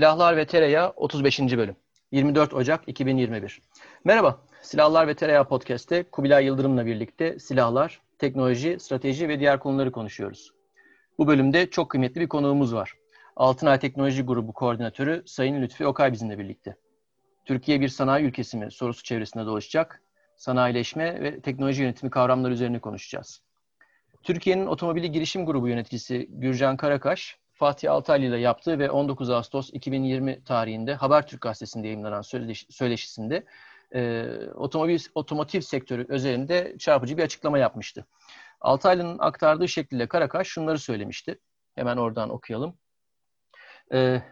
Silahlar ve Tereyağı 35. bölüm. 24 Ocak 2021. Merhaba, Silahlar ve Tereyağı Podcast'te Kubilay Yıldırım'la birlikte silahlar, teknoloji, strateji ve diğer konuları konuşuyoruz. Bu bölümde çok kıymetli bir konuğumuz var. Altınay Teknoloji Grubu Koordinatörü Sayın Lütfi Okay bizimle birlikte. Türkiye bir sanayi ülkesi mi sorusu çevresinde dolaşacak. Sanayileşme ve teknoloji yönetimi kavramları üzerine konuşacağız. Türkiye'nin Otomobili Girişim Grubu yöneticisi Gürcan Karakaş, Fatih Altaylı ile yaptığı ve 19 Ağustos 2020 tarihinde Habertürk gazetesinde yayınlanan söyleş, söyleşisinde e, otomobil otomotiv sektörü üzerinde çarpıcı bir açıklama yapmıştı. Altaylı'nın aktardığı şekliyle Karakaş şunları söylemişti. Hemen oradan okuyalım. E,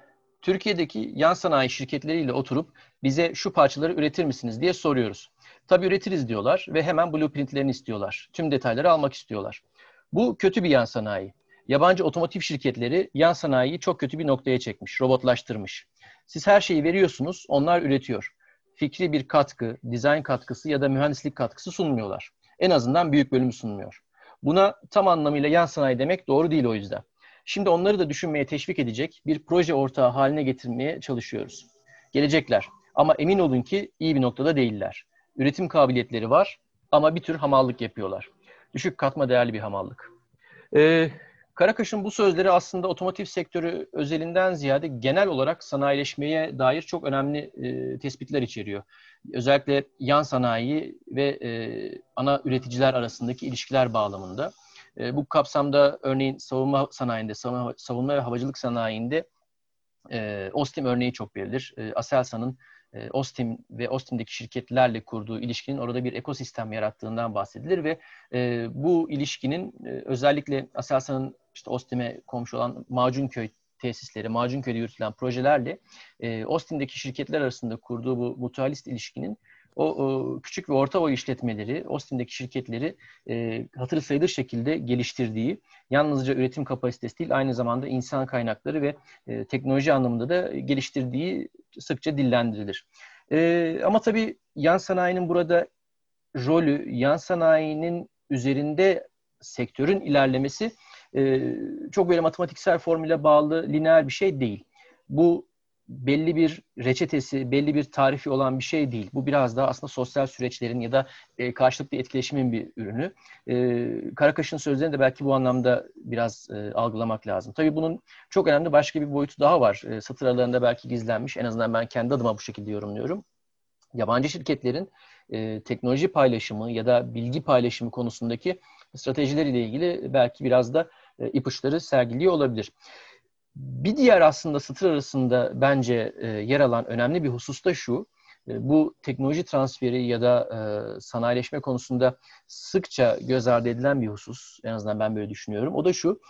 Türkiye'deki yan sanayi şirketleriyle oturup bize şu parçaları üretir misiniz diye soruyoruz. Tabii üretiriz diyorlar ve hemen blueprintlerini istiyorlar. Tüm detayları almak istiyorlar. Bu kötü bir yan sanayi. Yabancı otomotiv şirketleri yan sanayiyi çok kötü bir noktaya çekmiş, robotlaştırmış. Siz her şeyi veriyorsunuz, onlar üretiyor. Fikri bir katkı, dizayn katkısı ya da mühendislik katkısı sunmuyorlar. En azından büyük bölümü sunmuyor. Buna tam anlamıyla yan sanayi demek doğru değil o yüzden. Şimdi onları da düşünmeye teşvik edecek bir proje ortağı haline getirmeye çalışıyoruz. Gelecekler ama emin olun ki iyi bir noktada değiller. Üretim kabiliyetleri var ama bir tür hamallık yapıyorlar. Düşük katma değerli bir hamallık. Ee, Karakaş'ın bu sözleri aslında otomotiv sektörü özelinden ziyade genel olarak sanayileşmeye dair çok önemli e, tespitler içeriyor. Özellikle yan sanayi ve e, ana üreticiler arasındaki ilişkiler bağlamında. E, bu kapsamda örneğin savunma sanayinde, savunma, savunma ve havacılık sanayinde e, Ostim örneği çok verilir. E, Aselsan'ın e, Ostim ve Ostim'deki şirketlerle kurduğu ilişkinin orada bir ekosistem yarattığından bahsedilir ve e, bu ilişkinin e, özellikle Aselsan'ın işte Ostim'e komşu olan Macunköy tesisleri, Macunköy'de yürütülen projelerle e, Ostim'deki şirketler arasında kurduğu bu mutualist ilişkinin o, o küçük ve orta boy işletmeleri, Ostim'deki şirketleri e, hatırı sayılır şekilde geliştirdiği, yalnızca üretim kapasitesi değil, aynı zamanda insan kaynakları ve e, teknoloji anlamında da geliştirdiği sıkça dillendirilir. E, ama tabii yan sanayinin burada rolü, yan sanayinin üzerinde sektörün ilerlemesi e, çok böyle matematiksel formüle bağlı lineer bir şey değil. Bu belli bir reçetesi, belli bir tarifi olan bir şey değil. Bu biraz daha aslında sosyal süreçlerin ya da e, karşılıklı etkileşimin bir ürünü. E, Karakaş'ın sözlerini de belki bu anlamda biraz e, algılamak lazım. Tabii bunun çok önemli başka bir boyutu daha var. E, satır aralarında belki gizlenmiş. En azından ben kendi adıma bu şekilde yorumluyorum. Yabancı şirketlerin e, teknoloji paylaşımı ya da bilgi paylaşımı konusundaki stratejileriyle ilgili belki biraz da e, ipuçları sergiliyor olabilir. Bir diğer aslında satır arasında bence e, yer alan önemli bir husus da şu. E, bu teknoloji transferi ya da sanayileşme konusunda sıkça göz ardı edilen bir husus. En azından ben böyle düşünüyorum. O da şu.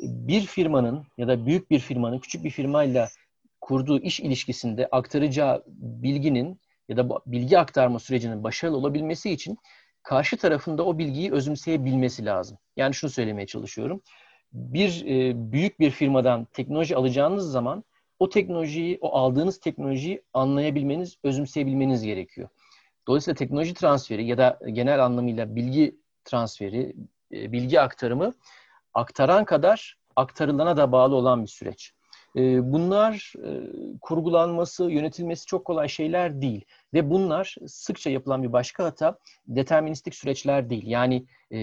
Bir firmanın ya da büyük bir firmanın küçük bir firmayla kurduğu iş ilişkisinde aktaracağı bilginin ya da bilgi aktarma sürecinin başarılı olabilmesi için karşı tarafında o bilgiyi özümseyebilmesi lazım. Yani şunu söylemeye çalışıyorum bir e, büyük bir firmadan teknoloji alacağınız zaman o teknolojiyi, o aldığınız teknolojiyi anlayabilmeniz, özümseyebilmeniz gerekiyor. Dolayısıyla teknoloji transferi ya da genel anlamıyla bilgi transferi, e, bilgi aktarımı aktaran kadar aktarılana da bağlı olan bir süreç. E, bunlar e, kurgulanması, yönetilmesi çok kolay şeyler değil. Ve bunlar sıkça yapılan bir başka hata deterministik süreçler değil. Yani e,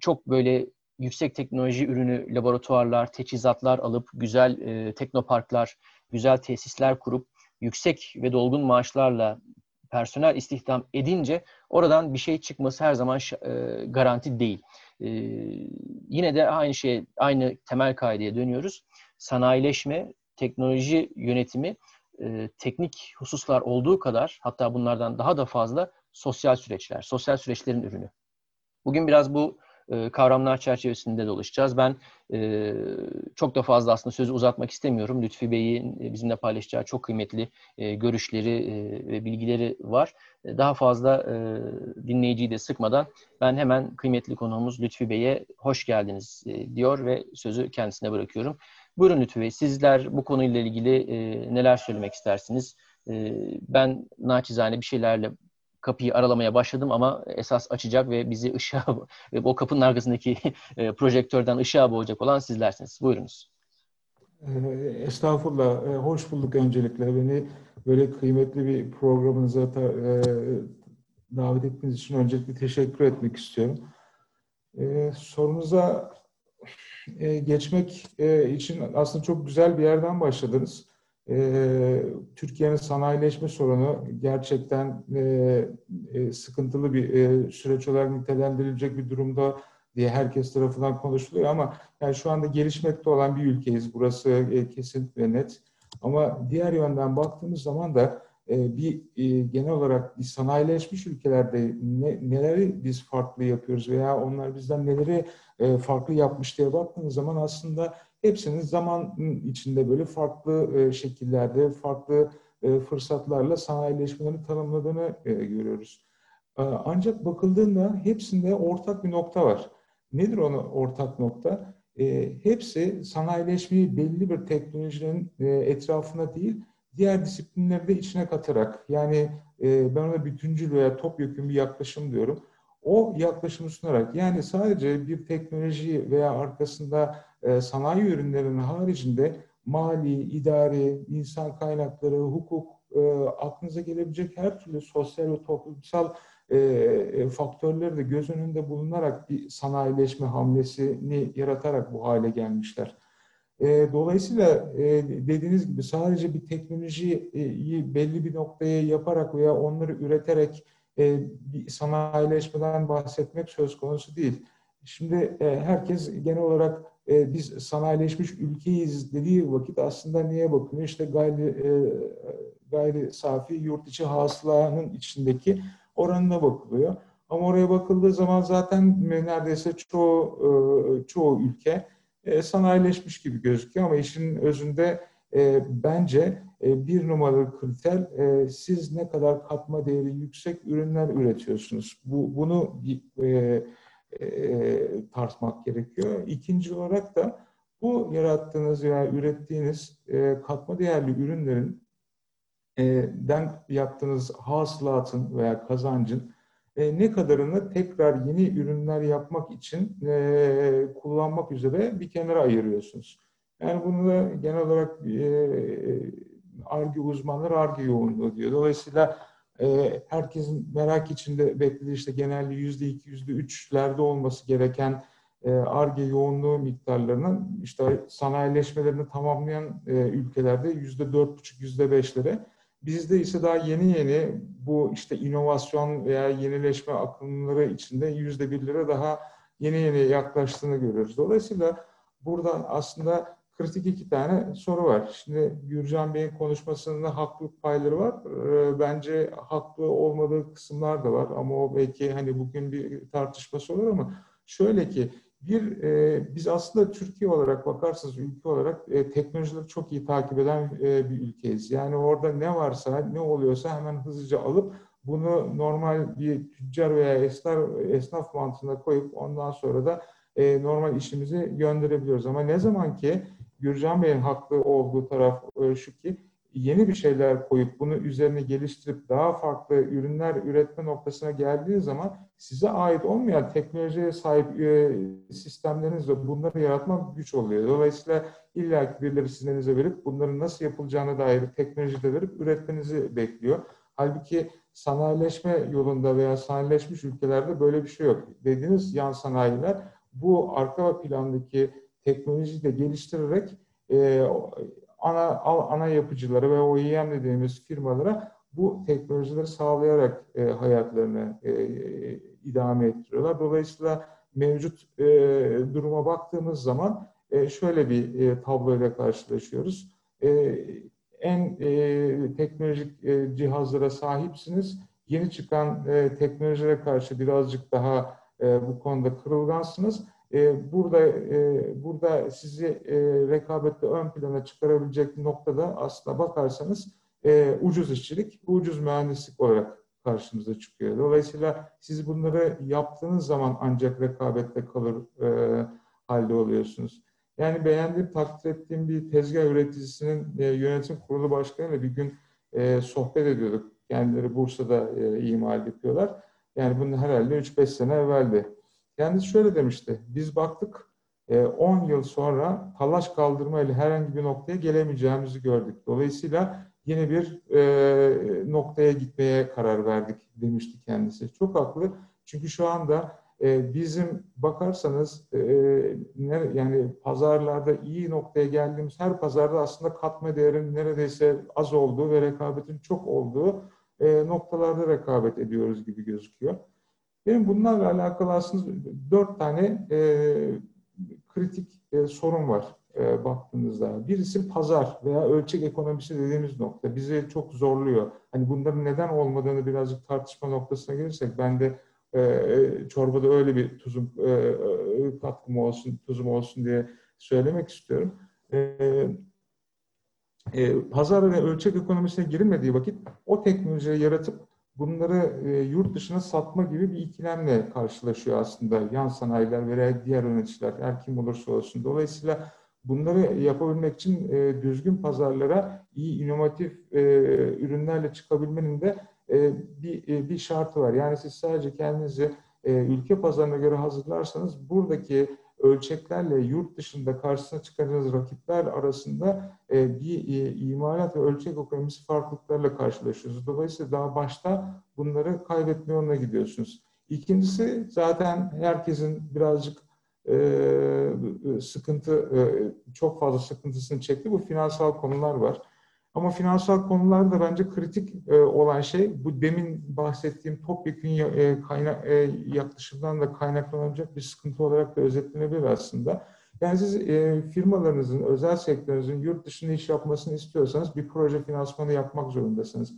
çok böyle yüksek teknoloji ürünü laboratuvarlar, teçhizatlar alıp güzel e, teknoparklar, güzel tesisler kurup yüksek ve dolgun maaşlarla personel istihdam edince oradan bir şey çıkması her zaman e, garanti değil. E, yine de aynı şey, aynı temel kaideye dönüyoruz. Sanayileşme, teknoloji yönetimi e, teknik hususlar olduğu kadar hatta bunlardan daha da fazla sosyal süreçler, sosyal süreçlerin ürünü. Bugün biraz bu e, kavramlar çerçevesinde dolaşacağız. Ben e, çok da fazla aslında sözü uzatmak istemiyorum. Lütfi Bey'in e, bizimle paylaşacağı çok kıymetli e, görüşleri e, ve bilgileri var. E, daha fazla e, dinleyiciyi de sıkmadan ben hemen kıymetli konuğumuz Lütfi Bey'e hoş geldiniz e, diyor ve sözü kendisine bırakıyorum. Buyurun Lütfi Bey, sizler bu konuyla ilgili e, neler söylemek istersiniz? E, ben naçizane bir şeylerle kapıyı aralamaya başladım ama esas açacak ve bizi ışığa ve o kapının arkasındaki e, projektörden ışığa boğacak olan sizlersiniz. Buyurunuz. Estağfurullah. Hoş bulduk öncelikle. Beni böyle kıymetli bir programınıza davet ettiğiniz için öncelikle teşekkür etmek istiyorum. Sorunuza geçmek için aslında çok güzel bir yerden başladınız. Türkiye'nin sanayileşme sorunu gerçekten sıkıntılı bir süreç olarak nitelendirilecek bir durumda diye herkes tarafından konuşuluyor ama yani şu anda gelişmekte olan bir ülkeyiz. Burası e, kesin ve net. Ama diğer yönden baktığımız zaman da e, bir e, genel olarak bir sanayileşmiş ülkelerde ne, neleri biz farklı yapıyoruz veya onlar bizden neleri e, farklı yapmış diye baktığımız zaman aslında hepsinin zaman içinde böyle farklı e, şekillerde, farklı e, fırsatlarla sanayileşmelerini tanımladığını görüyoruz. Ancak bakıldığında hepsinde ortak bir nokta var. Nedir ona ortak nokta? Hepsi sanayileşmeyi belli bir teknolojinin e, etrafına değil, diğer disiplinleri de içine katarak, yani ben ona bütüncül veya topyekun bir yaklaşım diyorum. O yaklaşımı sunarak, yani sadece bir teknoloji veya arkasında e, sanayi ürünlerinin haricinde mali, idari, insan kaynakları, hukuk, e, aklınıza gelebilecek her türlü sosyal ve toplumsal e, e, faktörleri de göz önünde bulunarak bir sanayileşme hamlesini yaratarak bu hale gelmişler. E, dolayısıyla e, dediğiniz gibi sadece bir teknolojiyi belli bir noktaya yaparak veya onları üreterek e, bir sanayileşmeden bahsetmek söz konusu değil. Şimdi e, herkes genel olarak e, biz sanayileşmiş ülkeyiz dediği vakit aslında niye bakıyor? İşte gayri, e, gayri safi yurt içi hasılanın içindeki oranına bakılıyor. Ama oraya bakıldığı zaman zaten neredeyse çoğu e, çoğu ülke e, sanayileşmiş gibi gözüküyor ama işin özünde e, bence bir numaralı kriter siz ne kadar katma değeri yüksek ürünler üretiyorsunuz. Bu bunu e, e, tartmak gerekiyor. İkinci olarak da bu yarattığınız veya ürettiğiniz e, katma değerli ürünlerin e, den yaptığınız hasılatın veya kazancın e, ne kadarını tekrar yeni ürünler yapmak için e, kullanmak üzere bir kenara ayırıyorsunuz. Yani bunu da genel olarak ARGE uzmanları ARGE yoğunluğu diyor. Dolayısıyla herkesin merak içinde beklediği işte genelde yüzde iki, yüzde üçlerde olması gereken ARGE yoğunluğu miktarlarının işte sanayileşmelerini tamamlayan ülkelerde yüzde dört buçuk, yüzde beşlere Bizde ise daha yeni yeni bu işte inovasyon veya yenileşme akımları içinde yüzde birlere daha yeni yeni yaklaştığını görüyoruz. Dolayısıyla burada aslında kritik iki tane soru var. Şimdi Gürcan Bey'in konuşmasında haklılık payları var. Ee, bence haklı olmadığı kısımlar da var ama o belki hani bugün bir tartışması olur ama şöyle ki bir, e, biz aslında Türkiye olarak bakarsanız ülke olarak e, teknolojileri çok iyi takip eden e, bir ülkeyiz. Yani orada ne varsa, ne oluyorsa hemen hızlıca alıp bunu normal bir tüccar veya esnaf, esnaf mantığına koyup ondan sonra da e, normal işimizi gönderebiliyoruz. Ama ne zaman ki Gürcan Bey'in haklı olduğu taraf e, şu ki yeni bir şeyler koyup bunu üzerine geliştirip daha farklı ürünler üretme noktasına geldiği zaman size ait olmayan teknolojiye sahip e, sistemlerinizle bunları yaratmak güç oluyor. Dolayısıyla illa ki birileri sizin elinize verip bunların nasıl yapılacağına dair teknoloji de verip üretmenizi bekliyor. Halbuki sanayileşme yolunda veya sanayileşmiş ülkelerde böyle bir şey yok. Dediğiniz yan sanayiler bu arka plandaki teknolojiyi de geliştirerek e, ana ana yapıcıları ve OEM dediğimiz firmalara bu teknolojileri sağlayarak e, hayatlarını e, idame ettiriyorlar. Dolayısıyla mevcut e, duruma baktığımız zaman e, şöyle bir e, tabloyla karşılaşıyoruz. E, en e, teknolojik e, cihazlara sahipsiniz. Yeni çıkan e, teknolojilere karşı birazcık daha e, bu konuda kırılgansınız e, burada e, burada sizi e, rekabette ön plana çıkarabilecek noktada aslında bakarsanız e, ucuz işçilik, ucuz mühendislik olarak karşımıza çıkıyor. Dolayısıyla siz bunları yaptığınız zaman ancak rekabette kalır e, halde oluyorsunuz. Yani beğendiğim, takdir ettiğim bir tezgah üreticisinin e, yönetim kurulu başkanıyla bir gün e, sohbet ediyorduk. Kendileri Bursa'da e, imal yapıyorlar. Yani bunun herhalde 3-5 sene evveldi. Kendisi şöyle demişti. Biz baktık 10 yıl sonra talaş kaldırma ile herhangi bir noktaya gelemeyeceğimizi gördük. Dolayısıyla yeni bir e, noktaya gitmeye karar verdik demişti kendisi. Çok haklı. Çünkü şu anda e, bizim bakarsanız e, ne, yani pazarlarda iyi noktaya geldiğimiz her pazarda aslında katma değerin neredeyse az olduğu ve rekabetin çok olduğu e, noktalarda rekabet ediyoruz gibi gözüküyor. Benim bunlarla alakalı aslında dört tane e, kritik e, sorun var e, baktığınızda. Birisi pazar veya ölçek ekonomisi dediğimiz nokta. Bizi çok zorluyor. Hani bunların neden olmadığını birazcık tartışma noktasına gelirsek ben de e, çorbada öyle bir tuzum e, katkım olsun, tuzum olsun diye söylemek istiyorum. E, e, pazar ve ölçek ekonomisine girilmediği vakit o teknolojiyi yaratıp bunları e, yurt dışına satma gibi bir ikilemle karşılaşıyor aslında yan sanayiler veya diğer yöneticiler her kim olursa olsun. Dolayısıyla bunları yapabilmek için e, düzgün pazarlara iyi inovatif e, ürünlerle çıkabilmenin de e, bir, bir şartı var. Yani siz sadece kendinizi ülke pazarına göre hazırlarsanız buradaki ölçeklerle yurt dışında karşısına çıkacağınız rakipler arasında e, bir e, imalat ve ölçek ekonomisi farklılıklarla karşılaşıyorsunuz. Dolayısıyla daha başta bunları kaybetme yoluna gidiyorsunuz. İkincisi zaten herkesin birazcık e, sıkıntı, e, çok fazla sıkıntısını çekti. Bu finansal konular var. Ama finansal konularda bence kritik e, olan şey bu demin bahsettiğim topyekun e, kaynak e, yaklaşımdan da kaynaklanacak bir sıkıntı olarak da özetlenebilir aslında. Yani siz e, firmalarınızın, özel sektörünüzün yurt dışında iş yapmasını istiyorsanız bir proje finansmanı yapmak zorundasınız.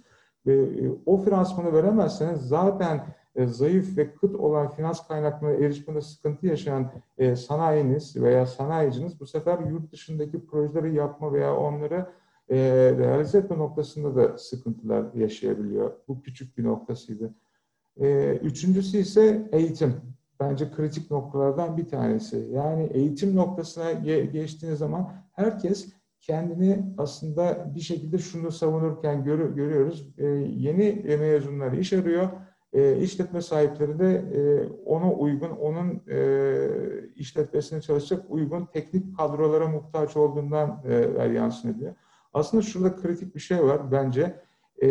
Ve e, o finansmanı veremezseniz zaten e, zayıf ve kıt olan finans kaynaklarına erişmede sıkıntı yaşayan e, sanayiniz veya sanayiciniz bu sefer yurt dışındaki projeleri yapma veya onları e, realize etme noktasında da sıkıntılar yaşayabiliyor. Bu küçük bir noktasıydı. E, üçüncüsü ise eğitim. Bence kritik noktalardan bir tanesi. Yani eğitim noktasına ge geçtiğiniz zaman herkes kendini aslında bir şekilde şunu savunurken gör görüyoruz. E, yeni mezunlar iş arıyor. E, işletme sahipleri de e, ona uygun, onun e, işletmesine çalışacak uygun teknik kadrolara muhtaç olduğundan e, yansın ediyor. Aslında şurada kritik bir şey var bence. E,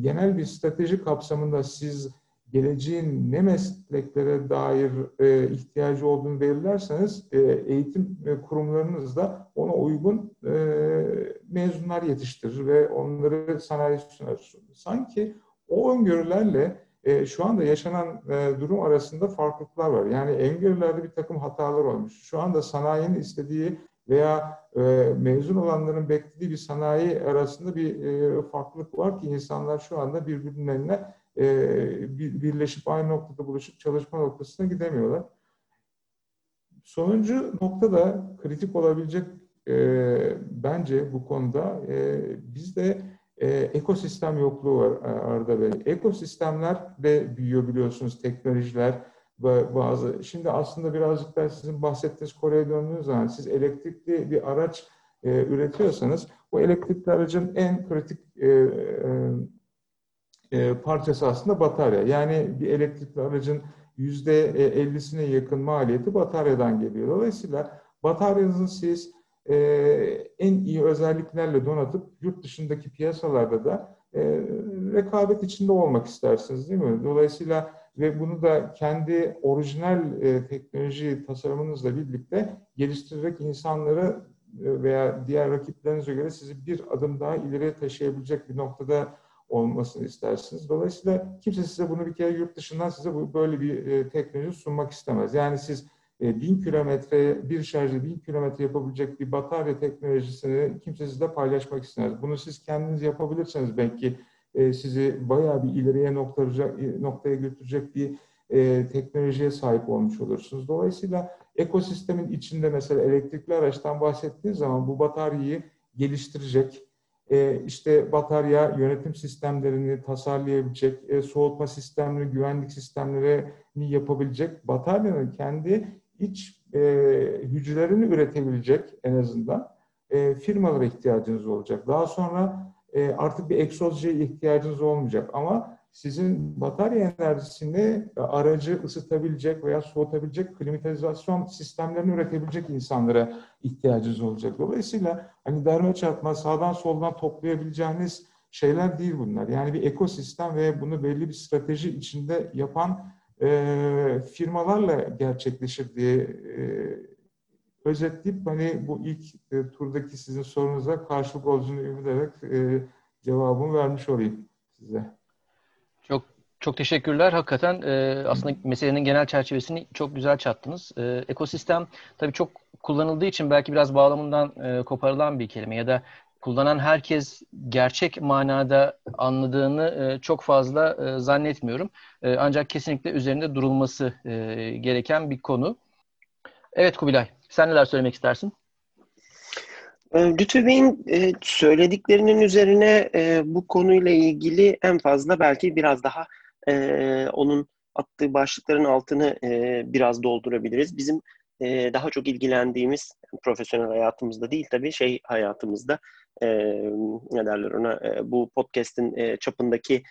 genel bir strateji kapsamında siz geleceğin ne mesleklere dair e, ihtiyacı olduğunu belirlerseniz e, eğitim e, kurumlarınız da ona uygun e, mezunlar yetiştirir ve onları sanayi sunar. Sanki o öngörülerle e, şu anda yaşanan e, durum arasında farklılıklar var. Yani öngörülerde bir takım hatalar olmuş. Şu anda sanayinin istediği veya e, mezun olanların beklediği bir sanayi arasında bir e, farklılık var ki insanlar şu anda birbirlerine e, bir, birleşip aynı noktada buluşup çalışma noktasına gidemiyorlar. Sonuncu nokta da kritik olabilecek e, bence bu konuda e, bizde e, ekosistem yokluğu var Arda Bey. Ekosistemler de büyüyor biliyorsunuz teknolojiler, bazı. Şimdi aslında birazcık da sizin bahsettiğiniz Kore'ye döndüğünüz zaman siz elektrikli bir araç e, üretiyorsanız o elektrikli aracın en kritik e, e, e, parçası aslında batarya. Yani bir elektrikli aracın yüzde ellisine yakın maliyeti bataryadan geliyor. Dolayısıyla bataryanızı siz e, en iyi özelliklerle donatıp yurt dışındaki piyasalarda da e, rekabet içinde olmak istersiniz değil mi? Dolayısıyla ve bunu da kendi orijinal e, teknoloji tasarımınızla birlikte geliştirerek insanları e, veya diğer rakiplerinize göre sizi bir adım daha ileriye taşıyabilecek bir noktada olmasını istersiniz. Dolayısıyla kimse size bunu bir kere yurt dışından size bu, böyle bir e, teknoloji sunmak istemez. Yani siz e, bin kilometre, bir şarjı bin kilometre yapabilecek bir batarya teknolojisini kimse sizle paylaşmak istemez. Bunu siz kendiniz yapabilirseniz belki e, sizi bayağı bir ileriye e, noktaya götürecek bir e, teknolojiye sahip olmuş olursunuz. Dolayısıyla ekosistemin içinde mesela elektrikli araçtan bahsettiğiniz zaman bu bataryayı geliştirecek, işte batarya yönetim sistemlerini tasarlayabilecek, soğutma sistemleri, güvenlik sistemlerini yapabilecek, bataryanın kendi iç hücrelerini üretebilecek en azından firmalara ihtiyacınız olacak. Daha sonra e, artık bir egzozcuya ihtiyacınız olmayacak. Ama sizin batarya enerjisini aracı ısıtabilecek veya soğutabilecek klimatizasyon sistemlerini üretebilecek insanlara ihtiyacınız olacak. Dolayısıyla hani derme çarpma sağdan soldan toplayabileceğiniz şeyler değil bunlar. Yani bir ekosistem ve bunu belli bir strateji içinde yapan e, firmalarla gerçekleşir diye e, özetleyip hani bu ilk e, turdaki sizin sorunuza karşılık olduğunu ümit ederek e, cevabımı vermiş olayım size. Çok çok teşekkürler. Hakikaten e, aslında meselenin genel çerçevesini çok güzel çattınız. E, ekosistem tabii çok kullanıldığı için belki biraz bağlamından e, koparılan bir kelime ya da kullanan herkes gerçek manada anladığını e, çok fazla e, zannetmiyorum. E, ancak kesinlikle üzerinde durulması e, gereken bir konu. Evet Kubilay, sen neler söylemek istersin? E, Lütfü Bey'in e, söylediklerinin üzerine e, bu konuyla ilgili en fazla belki biraz daha onun attığı başlıkların altını biraz doldurabiliriz. Bizim daha çok ilgilendiğimiz profesyonel hayatımızda değil tabii şey hayatımızda ne derler ona bu podcast'in çapındaki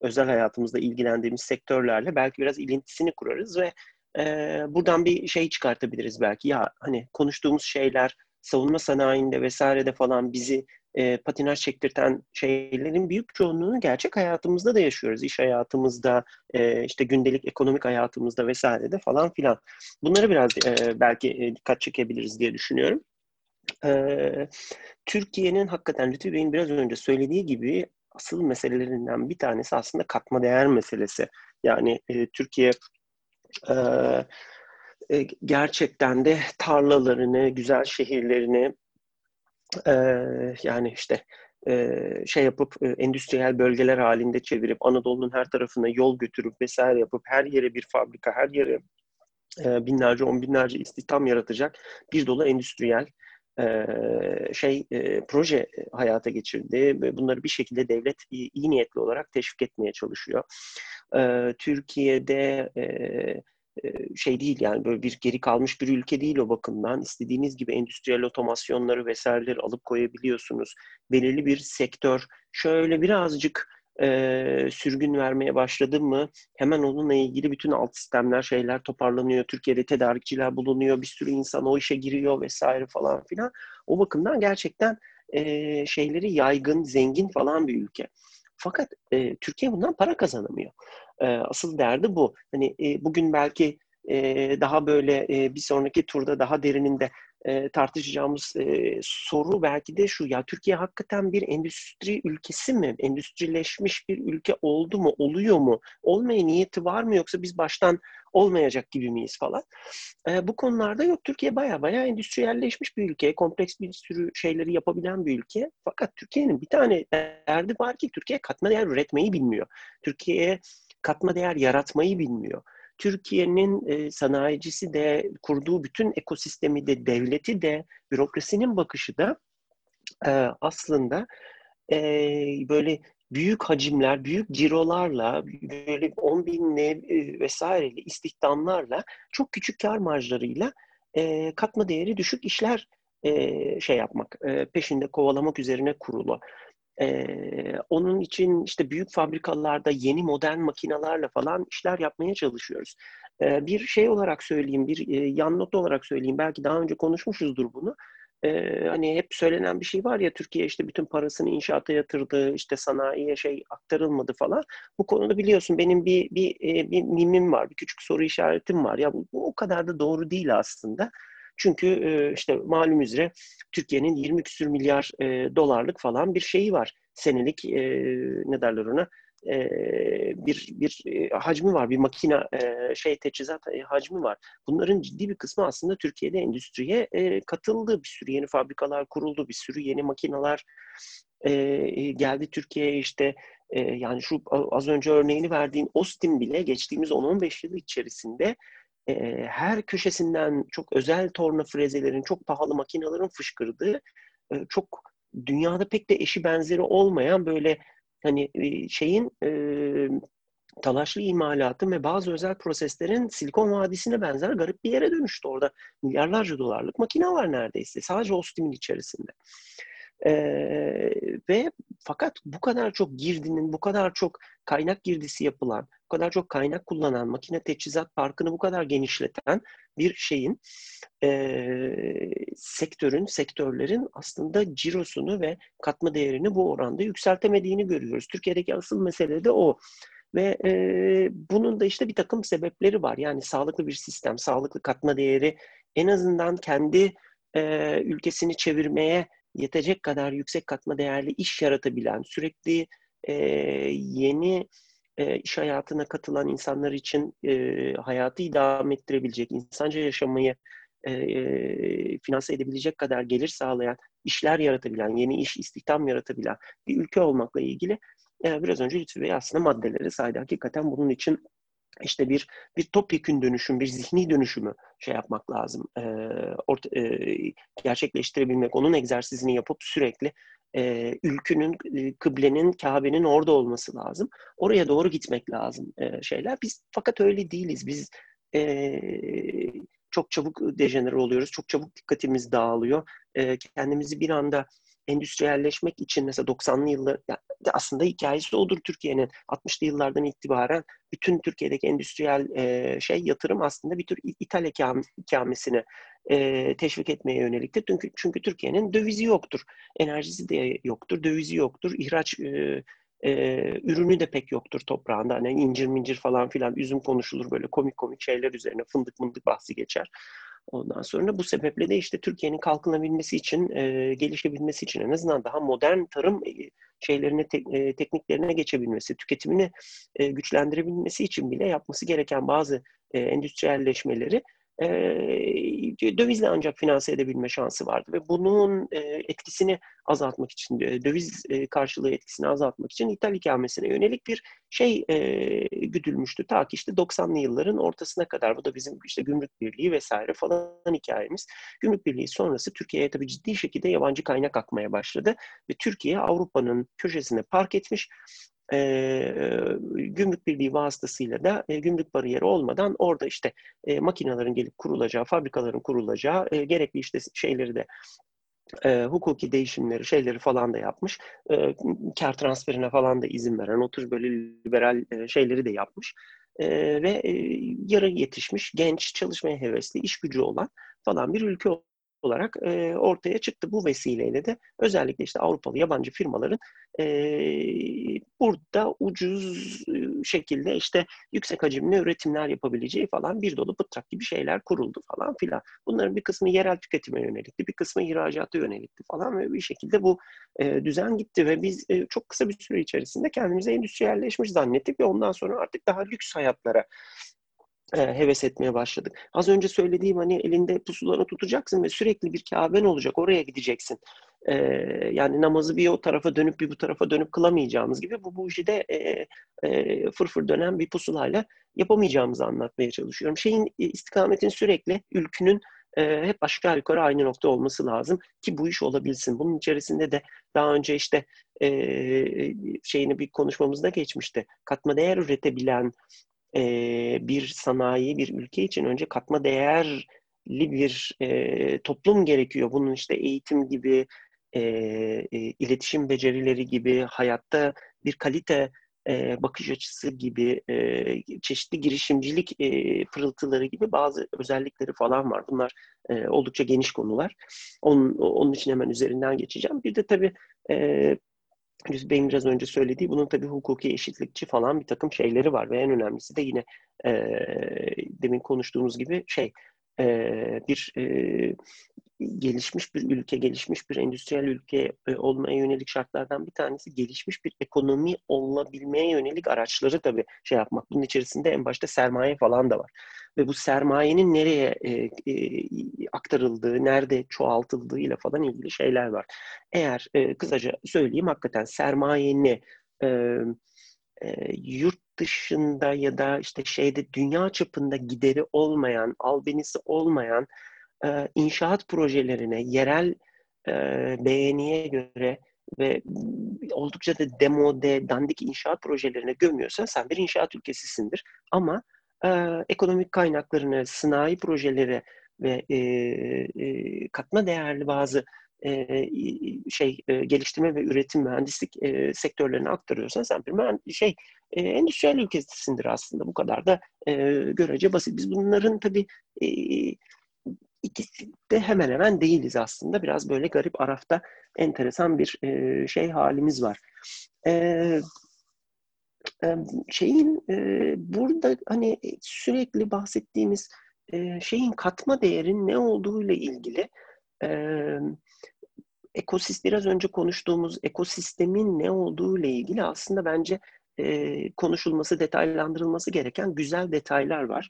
özel hayatımızda ilgilendiğimiz sektörlerle belki biraz ilintisini kurarız ve buradan bir şey çıkartabiliriz belki. Ya hani konuştuğumuz şeyler savunma sanayinde vesairede falan bizi e, patinaj çektirten şeylerin büyük çoğunluğunu gerçek hayatımızda da yaşıyoruz. İş hayatımızda, e, işte gündelik ekonomik hayatımızda vesairede falan filan. Bunları biraz e, belki e, dikkat çekebiliriz diye düşünüyorum. E, Türkiye'nin hakikaten Lütfü Bey'in biraz önce söylediği gibi asıl meselelerinden bir tanesi aslında katma değer meselesi. Yani e, Türkiye e, e, gerçekten de tarlalarını, güzel şehirlerini e, yani işte e, şey yapıp e, endüstriyel bölgeler halinde çevirip Anadolu'nun her tarafına yol götürüp vesaire yapıp her yere bir fabrika, her yere e, binlerce, on binlerce istihdam yaratacak bir dolu endüstriyel e, şey e, proje hayata geçirdi ve bunları bir şekilde devlet iyi niyetli olarak teşvik etmeye çalışıyor. Türkiye'de şey değil yani böyle bir geri kalmış bir ülke değil o bakımdan. İstediğiniz gibi endüstriyel otomasyonları vesaireleri alıp koyabiliyorsunuz. Belirli bir sektör şöyle birazcık e, sürgün vermeye başladı mı hemen onunla ilgili bütün alt sistemler şeyler toparlanıyor. Türkiye'de tedarikçiler bulunuyor. Bir sürü insan o işe giriyor vesaire falan filan. O bakımdan gerçekten e, şeyleri yaygın, zengin falan bir ülke. Fakat e, Türkiye bundan para kazanamıyor. E, asıl derdi bu. Hani e, bugün belki e, daha böyle e, bir sonraki turda daha derininde e, tartışacağımız e, soru belki de şu ya Türkiye hakikaten bir endüstri ülkesi mi? Endüstrileşmiş bir ülke oldu mu? Oluyor mu? Olmaya niyeti var mı yoksa biz baştan olmayacak gibi miyiz falan. E, bu konularda yok. Türkiye baya baya endüstriyelleşmiş bir ülke. Kompleks bir sürü şeyleri yapabilen bir ülke. Fakat Türkiye'nin bir tane derdi var ki Türkiye katma değer üretmeyi bilmiyor. Türkiye katma değer yaratmayı bilmiyor. Türkiye'nin e, sanayicisi de kurduğu bütün ekosistemi de devleti de bürokrasinin bakışı da e, aslında e, böyle büyük hacimler, büyük cirolarla, böyle 10 binli e, vesaireli istihdamlarla, çok küçük kar marjlarıyla katma değeri düşük işler şey yapmak, peşinde kovalamak üzerine kurulu. Ee, onun için işte büyük fabrikalarda yeni modern makinalarla falan işler yapmaya çalışıyoruz. Ee, bir şey olarak söyleyeyim, bir e, yan not olarak söyleyeyim. Belki daha önce konuşmuşuzdur bunu. Ee, hani hep söylenen bir şey var ya Türkiye işte bütün parasını inşaata yatırdı, işte sanayiye şey aktarılmadı falan. Bu konuda biliyorsun benim bir bir bir mimim var, bir küçük soru işaretim var. Ya bu, bu o kadar da doğru değil aslında. Çünkü e, işte malum üzere Türkiye'nin 20 küsür milyar e, dolarlık falan bir şeyi var. Senelik e, ne derler ona e, bir bir e, hacmi var, bir makine e, şey teçhizat e, hacmi var. Bunların ciddi bir kısmı aslında Türkiye'de endüstriye e, katıldı. Bir sürü yeni fabrikalar kuruldu, bir sürü yeni makineler e, geldi Türkiye'ye işte e, yani şu az önce örneğini verdiğin Ostim bile geçtiğimiz 10-15 yıl içerisinde e, her köşesinden çok özel torna frezelerin, çok pahalı makinelerin fışkırdığı e, çok dünyada pek de eşi benzeri olmayan böyle hani e, şeyin e, talaşlı imalatı ve bazı özel proseslerin Silikon Vadisi'ne benzer garip bir yere dönüştü. Orada milyarlarca dolarlık makine var neredeyse. Sadece Ostim'in içerisinde. E, ve fakat bu kadar çok girdinin, bu kadar çok kaynak girdisi yapılan, bu kadar çok kaynak kullanan, makine teçhizat parkını bu kadar genişleten bir şeyin e, sektörün, sektörlerin aslında cirosunu ve katma değerini bu oranda yükseltemediğini görüyoruz. Türkiye'deki asıl mesele de o. Ve e, bunun da işte bir takım sebepleri var. Yani sağlıklı bir sistem, sağlıklı katma değeri en azından kendi e, ülkesini çevirmeye yetecek kadar yüksek katma değerli iş yaratabilen, sürekli e, yeni e, iş hayatına katılan insanlar için e, hayatı idame ettirebilecek, insanca yaşamayı e, e, finanse edebilecek kadar gelir sağlayan, işler yaratabilen, yeni iş istihdam yaratabilen bir ülke olmakla ilgili e, biraz önce Lütfü Bey aslında maddeleri saydı. Hakikaten bunun için işte bir bir topyekün dönüşüm, bir zihni dönüşümü şey yapmak lazım. E, orta, e, gerçekleştirebilmek, onun egzersizini yapıp sürekli e, ülkünün, e, kıblenin, Kabe'nin orada olması lazım. Oraya doğru gitmek lazım e, şeyler. Biz fakat öyle değiliz. Biz e, çok çabuk dejenere oluyoruz. Çok çabuk dikkatimiz dağılıyor. E, kendimizi bir anda endüstriyelleşmek için mesela 90'lı yıllar aslında hikayesi odur Türkiye'nin 60'lı yıllardan itibaren bütün Türkiye'deki endüstriyel e, şey yatırım aslında bir tür ithal ikam, ikamesini e, teşvik etmeye yöneliktir. Çünkü çünkü Türkiye'nin dövizi yoktur. Enerjisi de yoktur, dövizi yoktur. İhraç e, e, ürünü de pek yoktur toprağında. Hani incir mincir falan filan üzüm konuşulur böyle komik komik şeyler üzerine fındık mındık bahsi geçer. Ondan sonra bu sebeple de işte Türkiye'nin kalkınabilmesi için, e, gelişebilmesi için en azından daha modern tarım e, şeylerine, te, e, tekniklerine geçebilmesi, tüketimini e, güçlendirebilmesi için bile yapması gereken bazı e, endüstriyelleşmeleri e, dövizle ancak finanse edebilme şansı vardı ve bunun e, etkisini azaltmak için, e, döviz e, karşılığı etkisini azaltmak için ithal ikamesine yönelik bir şey e, güdülmüştü. Ta ki işte 90'lı yılların ortasına kadar. Bu da bizim işte gümrük birliği vesaire falan hikayemiz. Gümrük birliği sonrası Türkiye'ye tabii ciddi şekilde yabancı kaynak akmaya başladı ve Türkiye Avrupa'nın köşesine park etmiş e, gümrük birliği vasıtasıyla da e, gümrük bariyeri olmadan orada işte e, makinelerin gelip kurulacağı, fabrikaların kurulacağı, e, gerekli işte şeyleri de e, hukuki değişimleri, şeyleri falan da yapmış. E, kar transferine falan da izin veren, o tür böyle liberal e, şeyleri de yapmış. E, ve e, yarı yetişmiş, genç, çalışmaya hevesli, iş gücü olan falan bir ülke olarak e, ortaya çıktı. Bu vesileyle de özellikle işte Avrupalı yabancı firmaların e, burada ucuz şekilde işte yüksek hacimli üretimler yapabileceği falan bir dolu pıtrak gibi şeyler kuruldu falan filan. Bunların bir kısmı yerel tüketime yönelikti, bir kısmı ihracata yönelikti falan ve bir şekilde bu e, düzen gitti ve biz e, çok kısa bir süre içerisinde kendimize endüstriyelleşmiş zannettik ve ondan sonra artık daha lüks hayatlara e, heves etmeye başladık. Az önce söylediğim hani elinde pusulanı tutacaksın ve sürekli bir Kaben olacak. Oraya gideceksin. E, yani namazı bir o tarafa dönüp bir bu tarafa dönüp kılamayacağımız gibi bu bu işi de e, e, fırfır dönen bir pusulayla yapamayacağımızı anlatmaya çalışıyorum. Şeyin e, istikametin sürekli ülkünün e, hep aşağı yukarı aynı nokta olması lazım ki bu iş olabilsin. Bunun içerisinde de daha önce işte e, şeyini bir konuşmamızda geçmişti. Katma değer üretebilen e, bir sanayi, bir ülke için önce katma değerli bir e, toplum gerekiyor. Bunun işte eğitim gibi, e, e, iletişim becerileri gibi, hayatta bir kalite e, bakış açısı gibi, e, çeşitli girişimcilik e, pırıltıları gibi bazı özellikleri falan var. Bunlar e, oldukça geniş konular. Onun, onun için hemen üzerinden geçeceğim. Bir de tabii e, Bey'in biraz önce söylediği bunun tabii hukuki eşitlikçi falan bir takım şeyleri var ve en önemlisi de yine e, demin konuştuğumuz gibi şey e, bir e, gelişmiş bir ülke, gelişmiş bir endüstriyel ülke olmaya yönelik şartlardan bir tanesi gelişmiş bir ekonomi olabilmeye yönelik araçları tabii şey yapmak. Bunun içerisinde en başta sermaye falan da var. Ve bu sermayenin nereye e, e, aktarıldığı, nerede çoğaltıldığı ile falan ilgili şeyler var. Eğer e, kısaca söyleyeyim hakikaten sermayeni e, e, yurt dışında ya da işte şeyde dünya çapında gideri olmayan, albenisi olmayan e, inşaat projelerine yerel e, beğeniye göre ve oldukça da demode, dandik inşaat projelerine gömüyorsan sen bir inşaat ülkesisindir. Ama e, ekonomik kaynaklarını, sanayi projeleri ve e, e, katma değerli bazı e, şey e, geliştirme ve üretim mühendislik e, sektörlerine aktarıyorsan sen bir şey e, endüstriyel ülkesindir aslında bu kadar da e, görece basit. Biz bunların tabii e, ikisi de hemen hemen değiliz aslında. Biraz böyle garip arafta enteresan bir e, şey halimiz var. E, şeyin e, burada hani sürekli bahsettiğimiz e, şeyin katma değerin ne olduğuyla ilgili ekosist biraz önce konuştuğumuz ekosistemin ne olduğuyla ilgili aslında bence e, konuşulması, detaylandırılması gereken güzel detaylar var.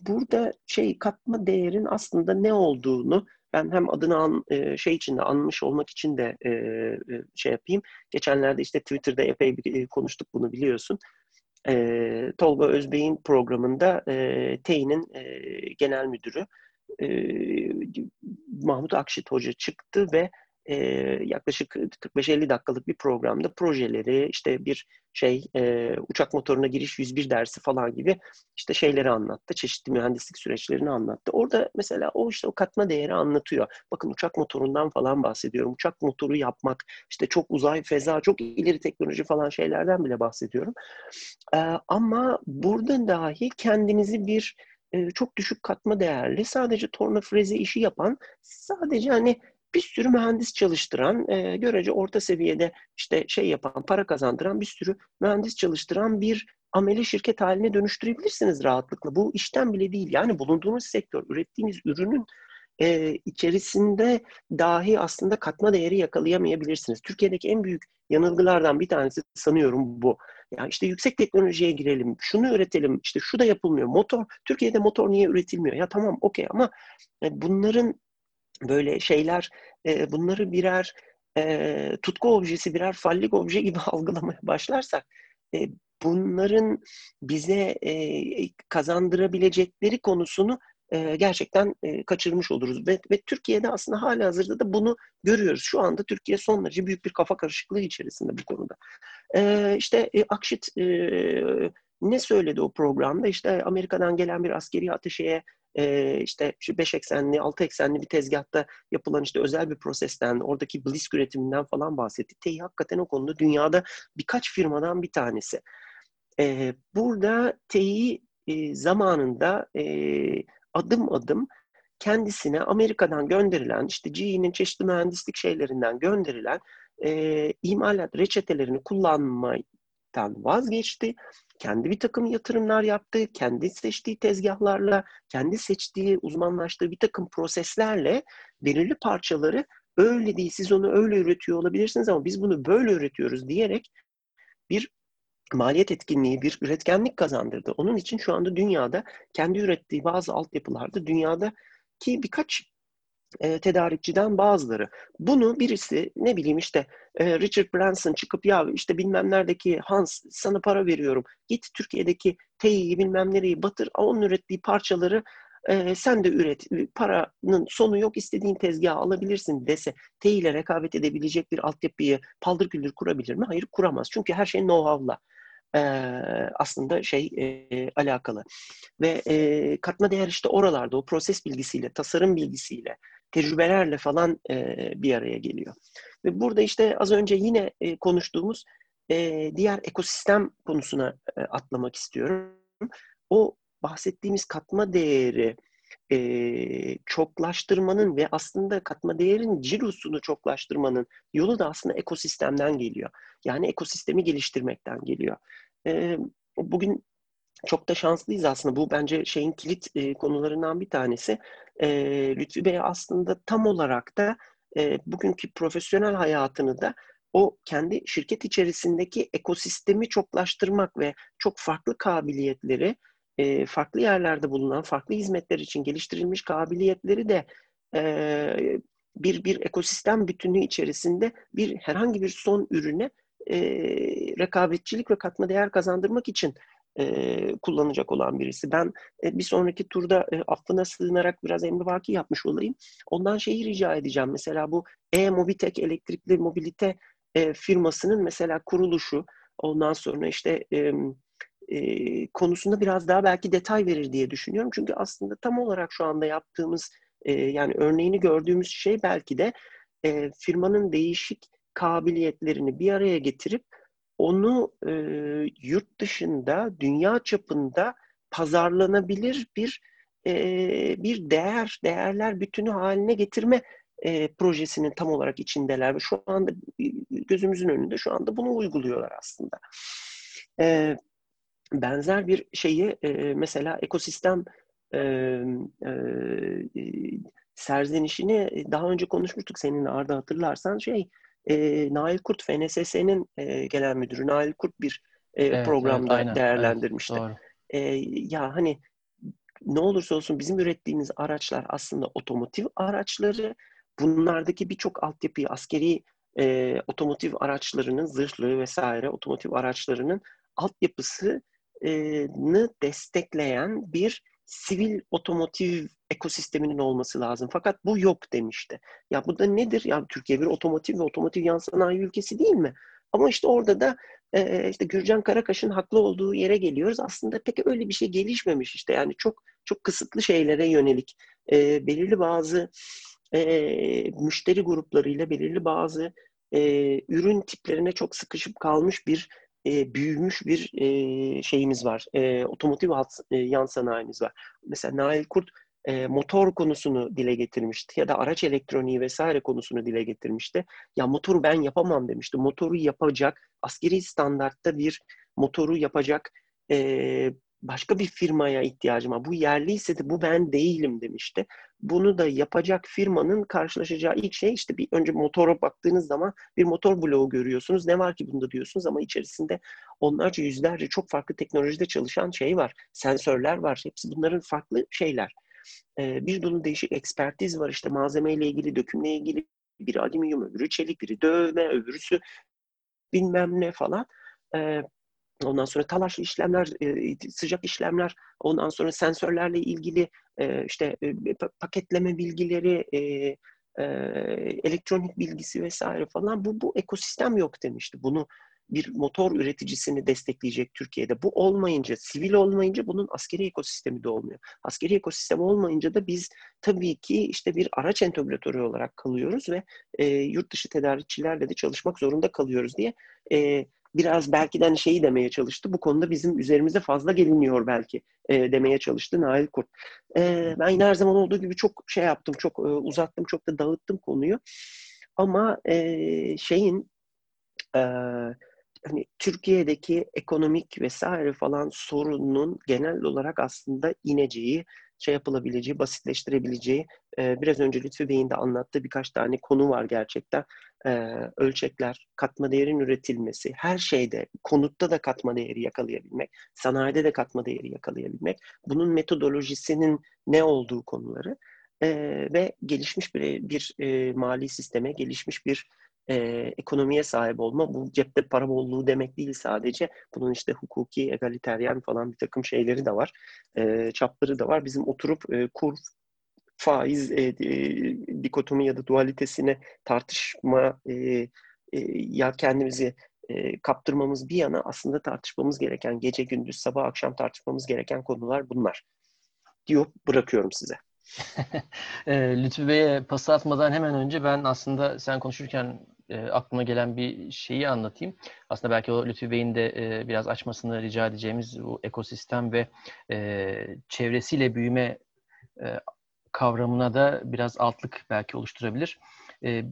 Burada şey katma değerin aslında ne olduğunu ben hem adını an, e, şey için de anmış olmak için de e, e, şey yapayım. Geçenlerde işte Twitter'da epey bir konuştuk bunu biliyorsun. Tolga Özbey'in programında e, genel müdürü Mahmut Akşit Hoca çıktı ve e, yaklaşık 45-50 dakikalık bir programda projeleri, işte bir şey e, uçak motoruna giriş 101 dersi falan gibi işte şeyleri anlattı. Çeşitli mühendislik süreçlerini anlattı. Orada mesela o işte o katma değeri anlatıyor. Bakın uçak motorundan falan bahsediyorum. Uçak motoru yapmak, işte çok uzay, feza, çok ileri teknoloji falan şeylerden bile bahsediyorum. E, ama burada dahi kendinizi bir çok düşük katma değerli, sadece torna freze işi yapan, sadece hani bir sürü mühendis çalıştıran, e, görece orta seviyede işte şey yapan, para kazandıran bir sürü mühendis çalıştıran bir ameli şirket haline dönüştürebilirsiniz rahatlıkla. Bu işten bile değil. Yani bulunduğunuz sektör, ürettiğiniz ürünün e, içerisinde dahi aslında katma değeri yakalayamayabilirsiniz. Türkiye'deki en büyük yanılgılardan bir tanesi sanıyorum bu. Ya işte yüksek teknolojiye girelim, şunu üretelim, işte şu da yapılmıyor. Motor, Türkiye'de motor niye üretilmiyor? Ya tamam okey ama e, bunların böyle şeyler e, bunları birer e, tutku objesi, birer fallik obje gibi algılamaya başlarsak e, bunların bize e, kazandırabilecekleri konusunu e, gerçekten e, kaçırmış oluruz. Ve, ve Türkiye'de aslında hala hazırda da bunu görüyoruz. Şu anda Türkiye son derece büyük bir kafa karışıklığı içerisinde bu konuda. E, işte e, Akşit e, ne söyledi o programda? İşte Amerika'dan gelen bir askeri ateşeye e, işte şu 5 eksenli, 6 eksenli bir tezgahta yapılan işte özel bir prosesten, oradaki blisk üretiminden falan bahsetti. TEİ hakikaten o konuda dünyada birkaç firmadan bir tanesi. E, burada TEİ e, zamanında e, adım adım kendisine Amerika'dan gönderilen, işte GE'nin çeşitli mühendislik şeylerinden gönderilen e, imalat reçetelerini kullanmaktan vazgeçti kendi bir takım yatırımlar yaptı, kendi seçtiği tezgahlarla, kendi seçtiği, uzmanlaştığı bir takım proseslerle belirli parçaları öyle değil, siz onu öyle üretiyor olabilirsiniz ama biz bunu böyle üretiyoruz diyerek bir maliyet etkinliği, bir üretkenlik kazandırdı. Onun için şu anda dünyada kendi ürettiği bazı altyapılarda dünyada ki birkaç e, tedarikçiden bazıları. Bunu birisi ne bileyim işte e, Richard Branson çıkıp ya işte bilmem neredeki Hans sana para veriyorum. Git Türkiye'deki TEİ'yi bilmem nereyi batır. Onun ürettiği parçaları e, sen de üret. Paranın sonu yok istediğin tezgahı alabilirsin dese TEİ ile rekabet edebilecek bir altyapıyı paldır küldür kurabilir mi? Hayır kuramaz. Çünkü her şey know-how'la e, aslında şey e, alakalı. Ve e, katma değer işte oralarda o proses bilgisiyle, tasarım bilgisiyle, tecrübelerle falan e, bir araya geliyor. Ve burada işte az önce yine e, konuştuğumuz e, diğer ekosistem konusuna e, atlamak istiyorum. O bahsettiğimiz katma değeri e, çoklaştırmanın ve aslında katma değerin cirosunu çoklaştırmanın yolu da aslında ekosistemden geliyor. Yani ekosistemi geliştirmekten geliyor. E, bugün çok da şanslıyız aslında. Bu bence şeyin kilit e, konularından bir tanesi. E, Lütfi Bey aslında tam olarak da e, bugünkü profesyonel hayatını da o kendi şirket içerisindeki ekosistemi çoklaştırmak ve çok farklı kabiliyetleri, e, farklı yerlerde bulunan farklı hizmetler için geliştirilmiş kabiliyetleri de e, bir bir ekosistem bütünlüğü içerisinde bir herhangi bir son ürüne e, rekabetçilik ve katma değer kazandırmak için e, kullanacak olan birisi. Ben e, bir sonraki turda e, affına sığınarak biraz emrivaki yapmış olayım. Ondan şeyi rica edeceğim. Mesela bu e-mobitek elektrikli mobilite e, firmasının mesela kuruluşu, ondan sonra işte e, e, konusunda biraz daha belki detay verir diye düşünüyorum. Çünkü aslında tam olarak şu anda yaptığımız e, yani örneğini gördüğümüz şey belki de e, firmanın değişik kabiliyetlerini bir araya getirip onu e, yurt dışında, dünya çapında pazarlanabilir bir e, bir değer, değerler bütünü haline getirme e, projesinin tam olarak içindeler ve şu anda gözümüzün önünde şu anda bunu uyguluyorlar aslında. E, benzer bir şeyi e, mesela ekosistem e, e, serzenişini daha önce konuşmuştuk seninle Arda hatırlarsan şey e, Nail Kurt FNSS'nin e, genel müdürü Nail Kurt bir e, evet, programda evet, aynen, değerlendirmişti. Evet, doğru. E, ya hani ne olursa olsun bizim ürettiğimiz araçlar aslında otomotiv araçları. Bunlardaki birçok altyapıyı askeri e, otomotiv araçlarının zırhlı vesaire otomotiv araçlarının altyapısını destekleyen bir sivil otomotiv ekosisteminin olması lazım. Fakat bu yok demişti. Ya bu da nedir? Ya Türkiye bir otomotiv ve otomotiv yan sanayi ülkesi değil mi? Ama işte orada da e, işte Gürcan Karakaş'ın haklı olduğu yere geliyoruz. Aslında pek öyle bir şey gelişmemiş işte. Yani çok çok kısıtlı şeylere yönelik e, belirli bazı e, müşteri gruplarıyla belirli bazı e, ürün tiplerine çok sıkışıp kalmış bir e, büyümüş bir e, şeyimiz var. E, otomotiv alt, e, yan sanayimiz var. Mesela Nail Kurt e, motor konusunu dile getirmişti ya da araç elektroniği vesaire konusunu dile getirmişti. Ya motoru ben yapamam demişti. Motoru yapacak, askeri standartta bir motoru yapacak e, başka bir firmaya ihtiyacım var. Bu yerliyse de bu ben değilim demişti. Bunu da yapacak firmanın karşılaşacağı ilk şey işte bir önce motora baktığınız zaman bir motor bloğu görüyorsunuz. Ne var ki bunda diyorsunuz ama içerisinde onlarca yüzlerce çok farklı teknolojide çalışan şey var. Sensörler var. Hepsi bunların farklı şeyler. Bir dolu değişik ekspertiz var. İşte malzemeyle ilgili, dökümle ilgili. Biri alüminyum, öbürü çelik, biri dövme, öbürüsü bilmem ne falan. Ee, Ondan sonra talaşlı işlemler, sıcak işlemler, ondan sonra sensörlerle ilgili işte paketleme bilgileri, elektronik bilgisi vesaire falan bu bu ekosistem yok demişti. Bunu bir motor üreticisini destekleyecek Türkiye'de. Bu olmayınca, sivil olmayınca bunun askeri ekosistemi de olmuyor. Askeri ekosistem olmayınca da biz tabii ki işte bir araç entegratörü olarak kalıyoruz ve e, yurt dışı tedarikçilerle de çalışmak zorunda kalıyoruz diye e, biraz belki de hani şeyi demeye çalıştı. Bu konuda bizim üzerimize fazla geliniyor belki e, demeye çalıştı Nail Kurt. E, ben yine her zaman olduğu gibi çok şey yaptım, çok e, uzattım, çok da dağıttım konuyu. Ama e, şeyin e, hani Türkiye'deki ekonomik vesaire falan sorunun genel olarak aslında ineceği, şey yapılabileceği, basitleştirebileceği e, biraz önce Lütfü Bey'in de anlattığı birkaç tane konu var gerçekten. E, ölçekler, katma değerin üretilmesi, her şeyde, konutta da katma değeri yakalayabilmek, sanayide de katma değeri yakalayabilmek, bunun metodolojisinin ne olduğu konuları e, ve gelişmiş bir, bir e, mali sisteme, gelişmiş bir e, ekonomiye sahip olma bu cepte para bolluğu demek değil sadece. Bunun işte hukuki, egaliteryen falan bir takım şeyleri de var. E, çapları da var. Bizim oturup e, kur, faiz e, e, dikotomi ya da dualitesine tartışma e, e, ya kendimizi e, kaptırmamız bir yana aslında tartışmamız gereken gece gündüz sabah akşam tartışmamız gereken konular bunlar diyor bırakıyorum size. Lütfü Bey'e pas atmadan hemen önce ben aslında sen konuşurken e, aklıma gelen bir şeyi anlatayım. Aslında belki o Lütfü Bey'in de e, biraz açmasını rica edeceğimiz bu ekosistem ve e, çevresiyle büyüme e, kavramına da biraz altlık belki oluşturabilir. E,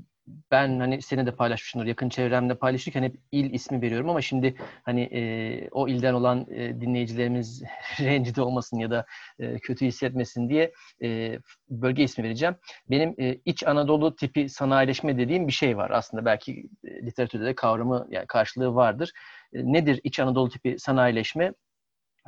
ben hani seni de paylaşmışımdır yakın çevremde paylaşırken hep il ismi veriyorum ama şimdi hani e, o ilden olan e, dinleyicilerimiz rencide olmasın ya da e, kötü hissetmesin diye e, bölge ismi vereceğim. Benim e, iç Anadolu tipi sanayileşme dediğim bir şey var aslında belki e, literatürde de kavramı yani karşılığı vardır. E, nedir iç Anadolu tipi sanayileşme?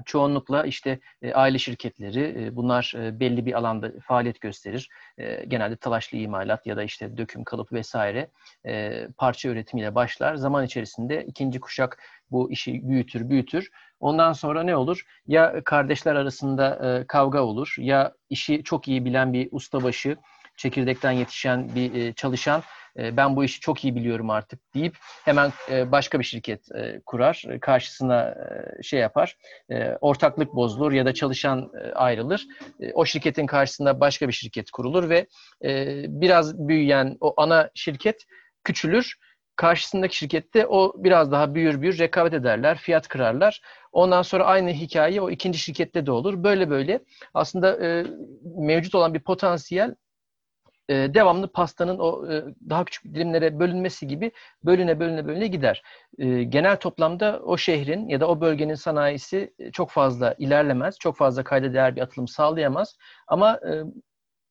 Çoğunlukla işte e, aile şirketleri e, bunlar e, belli bir alanda faaliyet gösterir. E, genelde talaşlı imalat ya da işte döküm kalıp vesaire e, parça üretimiyle başlar. Zaman içerisinde ikinci kuşak bu işi büyütür büyütür. Ondan sonra ne olur? Ya kardeşler arasında e, kavga olur ya işi çok iyi bilen bir ustabaşı çekirdekten yetişen bir e, çalışan e, ben bu işi çok iyi biliyorum artık deyip hemen e, başka bir şirket e, kurar. Karşısına e, şey yapar. E, ortaklık bozulur ya da çalışan e, ayrılır. E, o şirketin karşısında başka bir şirket kurulur ve e, biraz büyüyen o ana şirket küçülür karşısındaki şirkette o biraz daha büyür büyür rekabet ederler, fiyat kırarlar. Ondan sonra aynı hikaye o ikinci şirkette de olur. Böyle böyle aslında e, mevcut olan bir potansiyel e, devamlı pastanın o e, daha küçük dilimlere bölünmesi gibi bölüne bölüne bölüne gider. E, genel toplamda o şehrin ya da o bölgenin sanayisi çok fazla ilerlemez, çok fazla kayda değer bir atılım sağlayamaz. Ama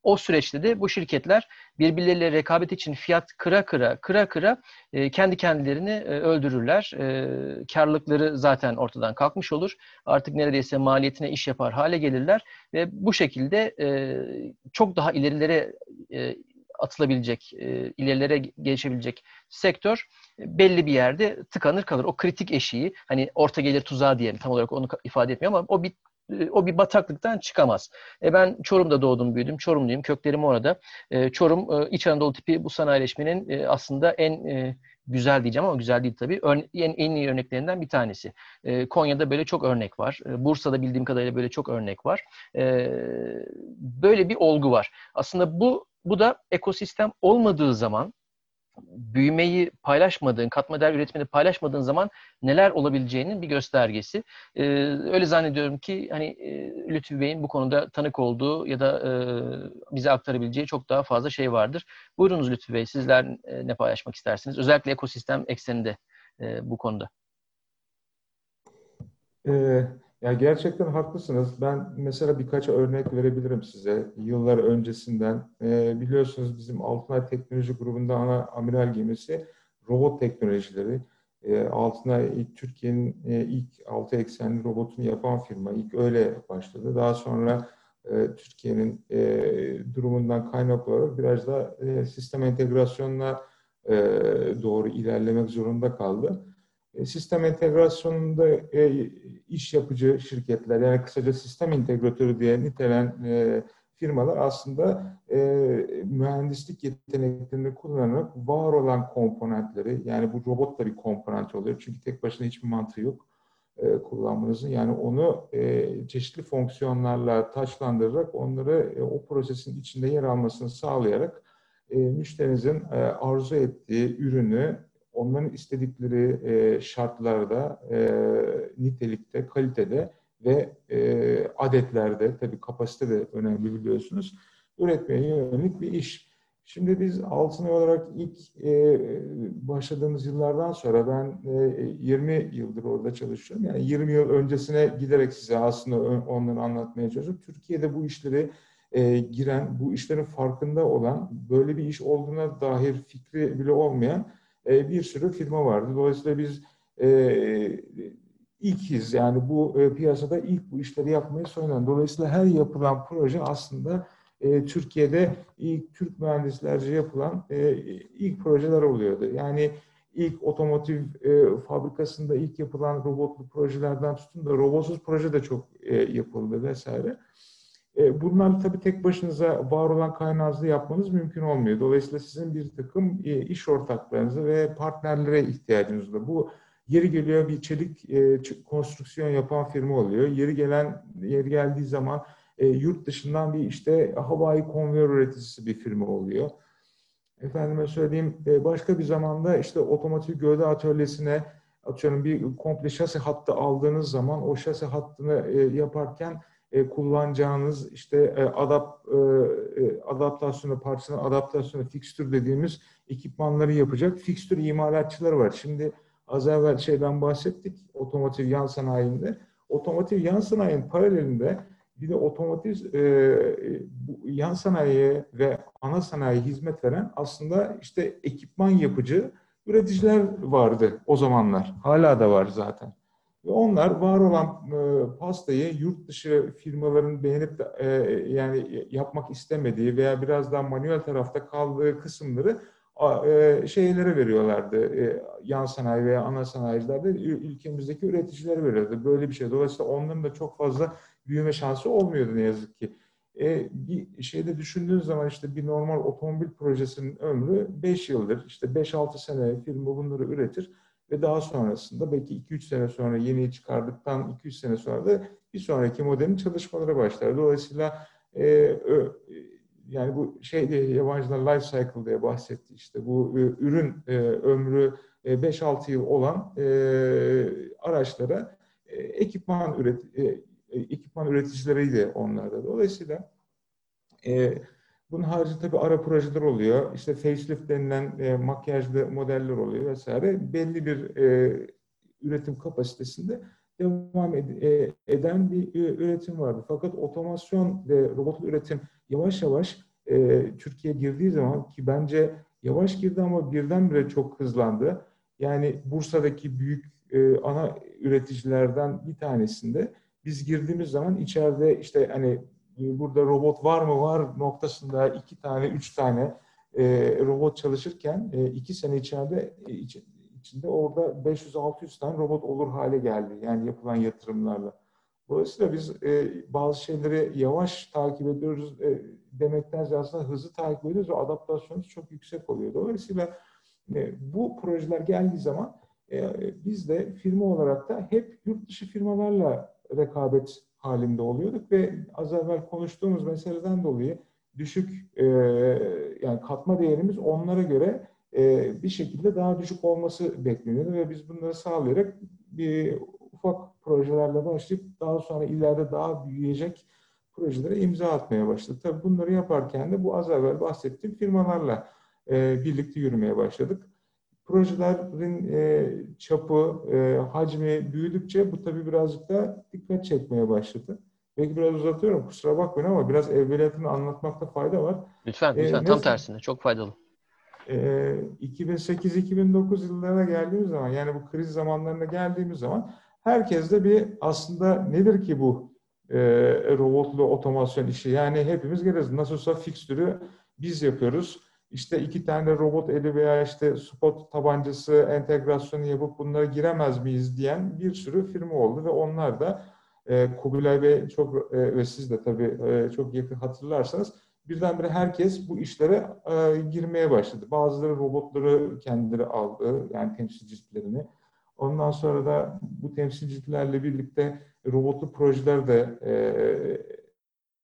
o süreçte de bu şirketler birbirleriyle rekabet için fiyat kıra kıra kıra kıra e, kendi kendilerini e, öldürürler. E, karlılıkları zaten ortadan kalkmış olur. Artık neredeyse maliyetine iş yapar hale gelirler ve bu şekilde e, çok daha ilerilere e, atılabilecek, e, ilerilere geçebilecek sektör e, belli bir yerde tıkanır kalır. O kritik eşiği, hani orta gelir tuzağı diyelim tam olarak onu ifade etmiyor ama o bir o bir bataklıktan çıkamaz. E ben Çorum'da doğdum, büyüdüm. Çorumluyum. Köklerim orada. E, Çorum e, İç Anadolu tipi bu sanayileşmenin e, aslında en e, güzel diyeceğim ama güzel değil tabii. Örne en, en iyi örneklerinden bir tanesi. E, Konya'da böyle çok örnek var. E, Bursa'da bildiğim kadarıyla böyle çok örnek var. E, böyle bir olgu var. Aslında bu bu da ekosistem olmadığı zaman büyümeyi paylaşmadığın, katma değer üretimini paylaşmadığın zaman neler olabileceğinin bir göstergesi. Ee, öyle zannediyorum ki hani e, Lütfü Bey'in bu konuda tanık olduğu ya da e, bize aktarabileceği çok daha fazla şey vardır. Buyurunuz Lütfü Bey, sizler e, ne paylaşmak istersiniz? Özellikle ekosistem ekseninde e, bu konuda. Evet. Ya gerçekten haklısınız. Ben mesela birkaç örnek verebilirim size. Yıllar öncesinden e, biliyorsunuz bizim Altınay Teknoloji Grubu'nda ana amiral gemisi robot teknolojileri. E, Altınay Türkiye'nin e, ilk altı eksenli robotunu yapan firma. İlk öyle başladı. Daha sonra e, Türkiye'nin e, durumundan kaynaklı olarak biraz da e, sistem entegrasyonuna e, doğru ilerlemek zorunda kaldı. E, sistem entegrasyonunda e, iş yapıcı şirketler yani kısaca sistem integratörü diye nitelen e, firmalar aslında e, mühendislik yeteneklerini kullanarak var olan komponentleri yani bu robot da bir komponent oluyor. Çünkü tek başına hiçbir mantığı yok e, kullanmanızın. Yani onu e, çeşitli fonksiyonlarla taçlandırarak onları e, o prosesin içinde yer almasını sağlayarak e, müşterinizin e, arzu ettiği ürünü onların istedikleri e, şartlarda, e, nitelikte, kalitede ve e, adetlerde, tabii kapasite de önemli biliyorsunuz, üretmeye yönelik bir iş. Şimdi biz Altınay olarak ilk e, başladığımız yıllardan sonra ben e, 20 yıldır orada çalışıyorum. Yani 20 yıl öncesine giderek size aslında onları anlatmaya çalışıyorum. Türkiye'de bu işleri e, giren, bu işlerin farkında olan, böyle bir iş olduğuna dair fikri bile olmayan e, bir sürü firma vardı. Dolayısıyla biz e, ilkiz yani bu e, piyasada ilk bu işleri yapmayı söylenen. Dolayısıyla her yapılan proje aslında e, Türkiye'de ilk Türk mühendislerce yapılan e, ilk projeler oluyordu. Yani ilk otomotiv e, fabrikasında ilk yapılan robotlu projelerden tutun da robotsuz proje de çok e, yapıldı vesaire. E, bunlar tabii tek başınıza var olan kaynağınızı yapmanız mümkün olmuyor. Dolayısıyla sizin bir takım e, iş ortaklarınızı ve partnerlere ihtiyacınız var. Bu yeri geliyor bir çelik e, konstrüksiyon yapan firma oluyor. Yeri gelen yeri geldiği zaman yurt dışından bir işte havai konveyör üreticisi bir firma oluyor. Efendime söyleyeyim başka bir zamanda işte otomotiv gövde atölyesine atıyorum bir komple şasi hattı aldığınız zaman o şasi hattını yaparken e, kullanacağınız işte e, adap e, e, adaptasyonu parçasının adaptasyonu fikstür dediğimiz ekipmanları yapacak fikstür imalatçıları var. Şimdi az evvel şeyden bahsettik otomotiv yan sanayinde. Otomotiv yan sanayinin paralelinde bir de otomotiv e, bu yan sanayiye ve ana sanayi hizmet veren aslında işte ekipman yapıcı üreticiler vardı o zamanlar. Hala da var zaten. Ve onlar var olan e, pastayı yurt dışı firmaların beğenip de, e, yani yapmak istemediği veya biraz daha manuel tarafta kaldığı kısımları e, şeylere veriyorlardı. E, yan sanayi veya ana sanayicilerde ülkemizdeki üreticilere veriyordu. Böyle bir şey. Dolayısıyla onların da çok fazla büyüme şansı olmuyordu ne yazık ki. E, bir şeyde düşündüğünüz zaman işte bir normal otomobil projesinin ömrü 5 yıldır. İşte 5-6 sene firma bunları üretir ve daha sonrasında belki 2-3 sene sonra yeni çıkardıktan 2-3 sene sonra da bir sonraki modelin çalışmaları başlar. Dolayısıyla e, ö, yani bu şey diye yabancılar life cycle diye bahsetti işte bu e, ürün e, ömrü 5-6 e, yıl olan e, araçlara e, ekipman üret e, ekipman üreticileriydi onlarda. Dolayısıyla e, bunun harici tabii ara projeler oluyor. İşte facelift denilen e, makyajlı modeller oluyor vesaire. Belli bir e, üretim kapasitesinde devam ed- e, eden bir e, üretim vardı. Fakat otomasyon ve robotlu üretim yavaş yavaş e, Türkiye girdiği zaman ki bence yavaş girdi ama birdenbire çok hızlandı. Yani Bursa'daki büyük e, ana üreticilerden bir tanesinde biz girdiğimiz zaman içeride işte hani burada robot var mı var noktasında iki tane, üç tane e, robot çalışırken e, iki sene içeride e, iç, içinde orada 500-600 tane robot olur hale geldi. Yani yapılan yatırımlarla. Dolayısıyla biz bazı şeyleri yavaş takip ediyoruz e, demekten aslında hızlı takip ediyoruz ve adaptasyonumuz çok yüksek oluyor. Dolayısıyla bu projeler geldiği zaman e, biz de firma olarak da hep yurt dışı firmalarla rekabet halinde oluyorduk ve az evvel konuştuğumuz meseleden dolayı düşük e, yani katma değerimiz onlara göre e, bir şekilde daha düşük olması bekleniyordu ve biz bunları sağlayarak bir ufak projelerle başlayıp daha sonra ileride daha büyüyecek projelere imza atmaya başladık. Tabii bunları yaparken de bu az evvel bahsettiğim firmalarla e, birlikte yürümeye başladık. Projelerin e, çapı, e, hacmi büyüdükçe bu tabii birazcık da dikkat çekmeye başladı. Belki biraz uzatıyorum kusura bakmayın ama biraz evveliyatını anlatmakta fayda var. Lütfen, lütfen. Ee, Tam tersine. Çok faydalı. E, 2008-2009 yıllarına geldiğimiz zaman yani bu kriz zamanlarına geldiğimiz zaman herkes de bir aslında nedir ki bu e, robotlu otomasyon işi? Yani hepimiz geliriz. Nasılsa fikstürü biz yapıyoruz işte iki tane robot eli veya işte spot tabancası entegrasyonu yapıp bunlara giremez miyiz diyen bir sürü firma oldu ve onlar da e, Kubilay Bey çok e, ve siz de tabii e, çok yakın hatırlarsanız birdenbire herkes bu işlere e, girmeye başladı. Bazıları robotları kendileri aldı yani temsilcilerini. Ondan sonra da bu temsilcilerle birlikte robotlu projeler de e,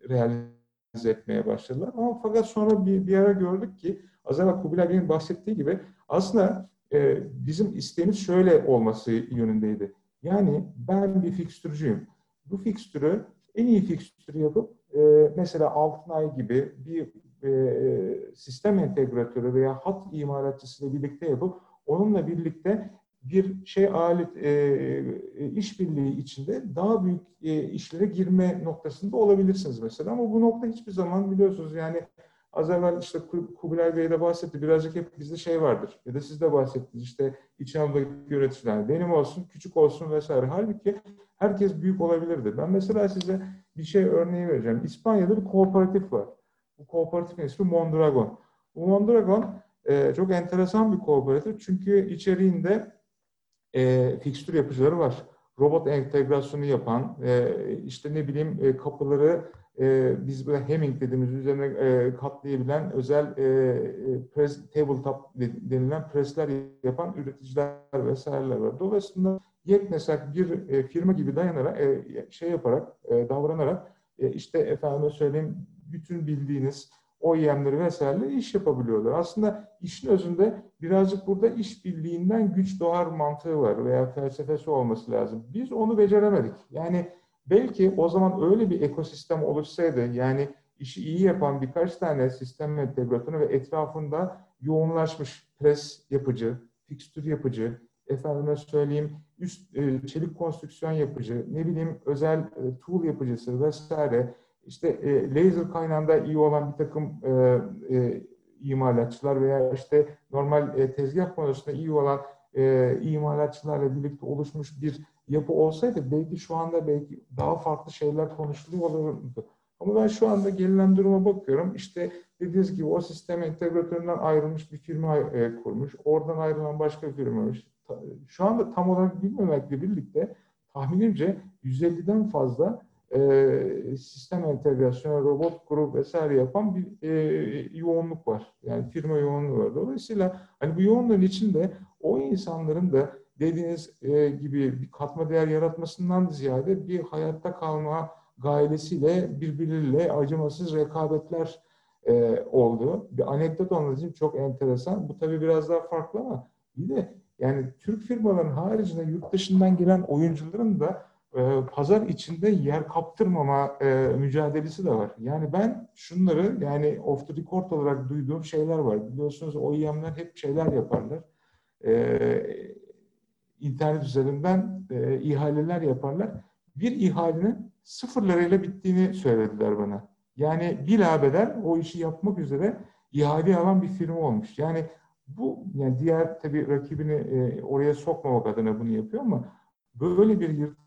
realize etmeye başladılar. Ama fakat sonra bir, bir ara gördük ki az evvel Kubilay Bey'in bahsettiği gibi aslında e, bizim isteğimiz şöyle olması yönündeydi. Yani ben bir fikstürcüyüm. Bu fikstürü en iyi fikstürü yapıp e, mesela Altınay gibi bir e, sistem entegratörü veya hat imalatçısıyla birlikte yapıp onunla birlikte bir şey alet e, e, işbirliği içinde daha büyük e, işlere girme noktasında olabilirsiniz mesela ama bu nokta hiçbir zaman biliyorsunuz yani az evvel işte Kubilay Bey de bahsetti birazcık hep bizde şey vardır ya da siz de bahsettiniz işte İç Anadolu'daki yöneticiler benim olsun küçük olsun vesaire halbuki herkes büyük olabilirdi. Ben mesela size bir şey örneği vereceğim. İspanya'da bir kooperatif var. Bu kooperatifin ismi Mondragon. Bu Mondragon e, çok enteresan bir kooperatif çünkü içeriğinde e, fikstür yapıcıları var. Robot entegrasyonu yapan, e, işte ne bileyim e, kapıları e, biz böyle hemming dediğimiz üzerine e, katlayabilen özel e, e press, tabletop denilen presler yapan üreticiler vesaireler var. Dolayısıyla yeknesak bir e, firma gibi dayanarak, e, şey yaparak, e, davranarak e, işte efendim söyleyeyim bütün bildiğiniz OEM'leri vesaire iş yapabiliyorlar. Aslında işin özünde birazcık burada iş birliğinden güç doğar mantığı var veya felsefesi olması lazım. Biz onu beceremedik. Yani belki o zaman öyle bir ekosistem oluşsaydı yani işi iyi yapan birkaç tane sistem entegratörü ve etrafında yoğunlaşmış pres yapıcı, fikstür yapıcı, efendime söyleyeyim üst e, çelik konstrüksiyon yapıcı, ne bileyim özel e, tool yapıcısı vesaire işte e, laser kaynağında iyi olan bir takım e, e, imalatçılar veya işte normal e, tezgah konusunda iyi olan e, imalatçılarla birlikte oluşmuş bir yapı olsaydı belki şu anda belki daha farklı şeyler konuşuluyor olurdu. Ama ben şu anda gelinen duruma bakıyorum. İşte dediğiniz gibi o sistem entegratöründen ayrılmış bir firma e, kurmuş. Oradan ayrılan başka bir firma. Şu anda tam olarak bilmemekle birlikte tahminimce 150'den fazla e, sistem entegrasyonu, robot grup vesaire yapan bir e, yoğunluk var. Yani firma yoğunluğu var. Dolayısıyla hani bu yoğunluğun içinde o insanların da dediğiniz e, gibi bir katma değer yaratmasından ziyade bir hayatta kalma gailesiyle birbirleriyle acımasız rekabetler e, oldu. Bir anekdot anlatayım çok enteresan. Bu tabii biraz daha farklı ama bir de yani Türk firmaların haricinde yurt dışından gelen oyuncuların da pazar içinde yer kaptırmama e, mücadelesi de var. Yani ben şunları yani off the record olarak duyduğum şeyler var. Biliyorsunuz OEM'ler hep şeyler yaparlar. E, internet üzerinden e, ihaleler yaparlar. Bir ihalenin sıfırlarıyla bittiğini söylediler bana. Yani bilabeder o işi yapmak üzere ihale alan bir firma olmuş. Yani bu yani diğer tabii rakibini e, oraya sokmamak adına bunu yapıyor ama böyle bir yırtıcı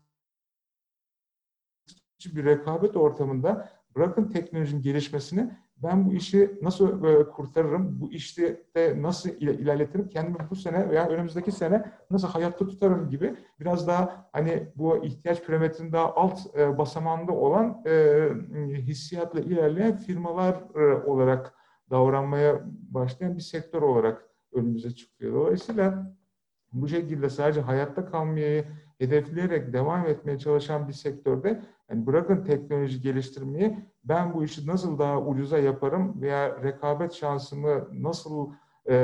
bir rekabet ortamında bırakın teknolojinin gelişmesini ben bu işi nasıl e, kurtarırım, bu işte nasıl ilerletirim, kendimi bu sene veya önümüzdeki sene nasıl hayatta tutarım gibi biraz daha hani bu ihtiyaç parametrenin daha alt e, basamağında olan e, hissiyatla ilerleyen firmalar olarak davranmaya başlayan bir sektör olarak önümüze çıkıyor. Dolayısıyla bu şekilde sadece hayatta kalmayı hedefleyerek devam etmeye çalışan bir sektörde yani bırakın teknoloji geliştirmeyi ben bu işi nasıl daha ucuza yaparım veya rekabet şansımı nasıl e,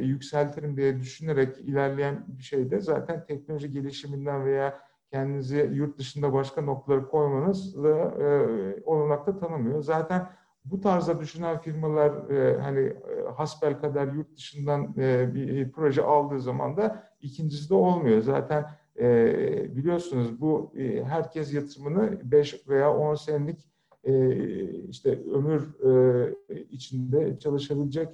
yükseltirim diye düşünerek ilerleyen bir şeyde zaten teknoloji gelişiminden veya kendinizi yurt dışında başka noktaları koymanız da e, olanakta tanımıyor. Zaten bu tarzda düşünen firmalar e, hani e, hasbel kadar yurt dışından e, bir proje aldığı zaman da ikincisi de olmuyor. Zaten e, biliyorsunuz bu e, herkes yatırımını 5 veya 10 senelik e, işte ömür e, içinde çalışabilecek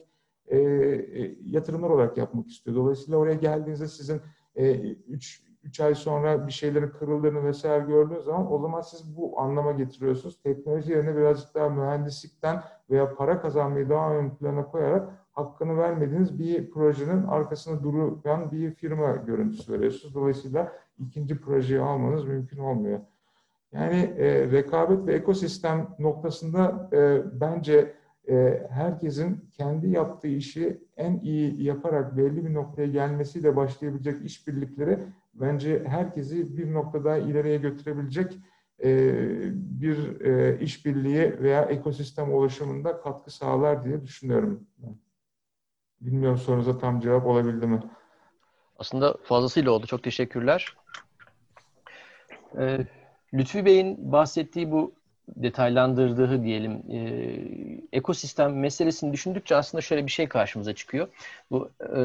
e, e, yatırımlar olarak yapmak istiyor. Dolayısıyla oraya geldiğinizde sizin 3 e, 3 ay sonra bir şeylerin kırıldığını vesaire gördüğünüz zaman o zaman siz bu anlama getiriyorsunuz. Teknoloji yerine birazcık daha mühendislikten veya para kazanmayı daha ön plana koyarak hakkını vermediğiniz bir projenin arkasında duran bir firma görüntüsü veriyorsunuz. Dolayısıyla ikinci projeyi almanız mümkün olmuyor. Yani e, rekabet ve ekosistem noktasında e, bence e, herkesin kendi yaptığı işi en iyi yaparak belli bir noktaya gelmesiyle başlayabilecek işbirlikleri bence herkesi bir noktada ileriye götürebilecek e, bir e, işbirliği veya ekosistem oluşumunda katkı sağlar diye düşünüyorum. Bilmiyorum sorunuza tam cevap olabildi mi? Aslında fazlasıyla oldu. Çok teşekkürler. Ee, Lütfi Bey'in bahsettiği bu detaylandırdığı diyelim e, ekosistem meselesini düşündükçe aslında şöyle bir şey karşımıza çıkıyor. Bu e,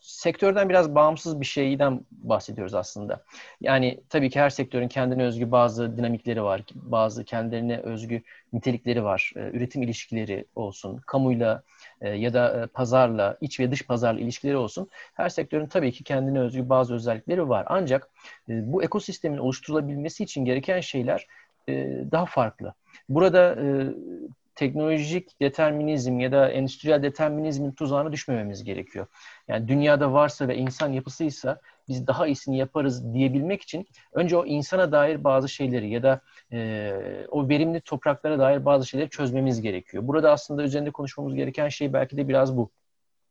sektörden biraz bağımsız bir şeyden bahsediyoruz aslında. Yani tabii ki her sektörün kendine özgü bazı dinamikleri var, bazı kendilerine özgü nitelikleri var. E, üretim ilişkileri olsun, kamuyla e, ya da e, pazarla, iç ve dış pazarla ilişkileri olsun. Her sektörün tabii ki kendine özgü bazı özellikleri var. Ancak e, bu ekosistemin oluşturulabilmesi için gereken şeyler daha farklı. Burada e, teknolojik determinizm ya da endüstriyel determinizmin tuzağına düşmememiz gerekiyor. Yani dünyada varsa ve insan yapısıysa biz daha iyisini yaparız diyebilmek için önce o insana dair bazı şeyleri ya da e, o verimli topraklara dair bazı şeyleri çözmemiz gerekiyor. Burada aslında üzerinde konuşmamız gereken şey belki de biraz bu.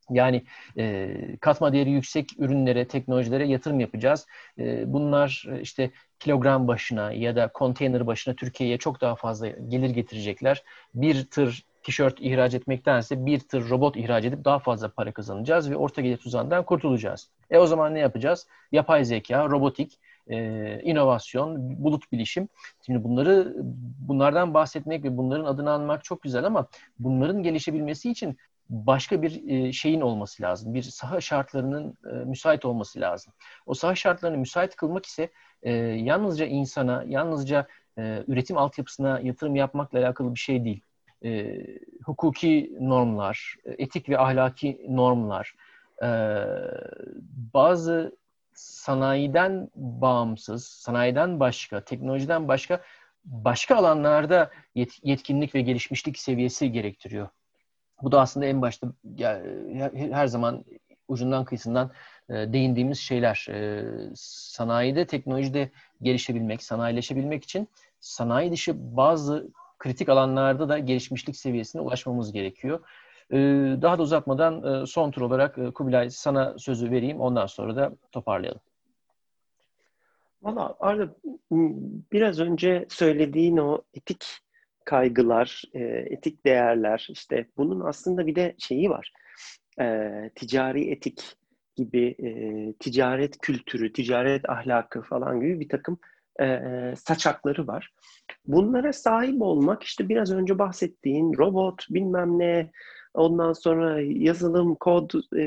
Yani e, katma değeri yüksek ürünlere, teknolojilere yatırım yapacağız. E, bunlar işte kilogram başına ya da konteyner başına Türkiye'ye çok daha fazla gelir getirecekler. Bir tır tişört ihraç etmektense bir tır robot ihraç edip daha fazla para kazanacağız ve orta gelir tuzağından kurtulacağız. E o zaman ne yapacağız? Yapay zeka, robotik, e, inovasyon, bulut bilişim. Şimdi bunları bunlardan bahsetmek ve bunların adını anmak çok güzel ama bunların gelişebilmesi için başka bir e, şeyin olması lazım. Bir saha şartlarının e, müsait olması lazım. O saha şartlarını müsait kılmak ise e, yalnızca insana, yalnızca üretim altyapısına yatırım yapmakla alakalı bir şey değil. Hukuki normlar, etik ve ahlaki normlar, bazı sanayiden bağımsız, sanayiden başka, teknolojiden başka başka alanlarda yetkinlik ve gelişmişlik seviyesi gerektiriyor. Bu da aslında en başta her zaman ucundan kıyısından e, değindiğimiz şeyler. E, sanayide, teknolojide gelişebilmek, sanayileşebilmek için sanayi dışı bazı kritik alanlarda da gelişmişlik seviyesine ulaşmamız gerekiyor. Ee, daha da uzatmadan e, son tur olarak e, Kubilay sana sözü vereyim. Ondan sonra da toparlayalım. Valla Arda biraz önce söylediğin o etik kaygılar, e, etik değerler işte bunun aslında bir de şeyi var. Ticari etik gibi ticaret kültürü, ticaret ahlakı falan gibi bir takım saçakları var. Bunlara sahip olmak işte biraz önce bahsettiğin robot bilmem ne ondan sonra yazılım, kod, e,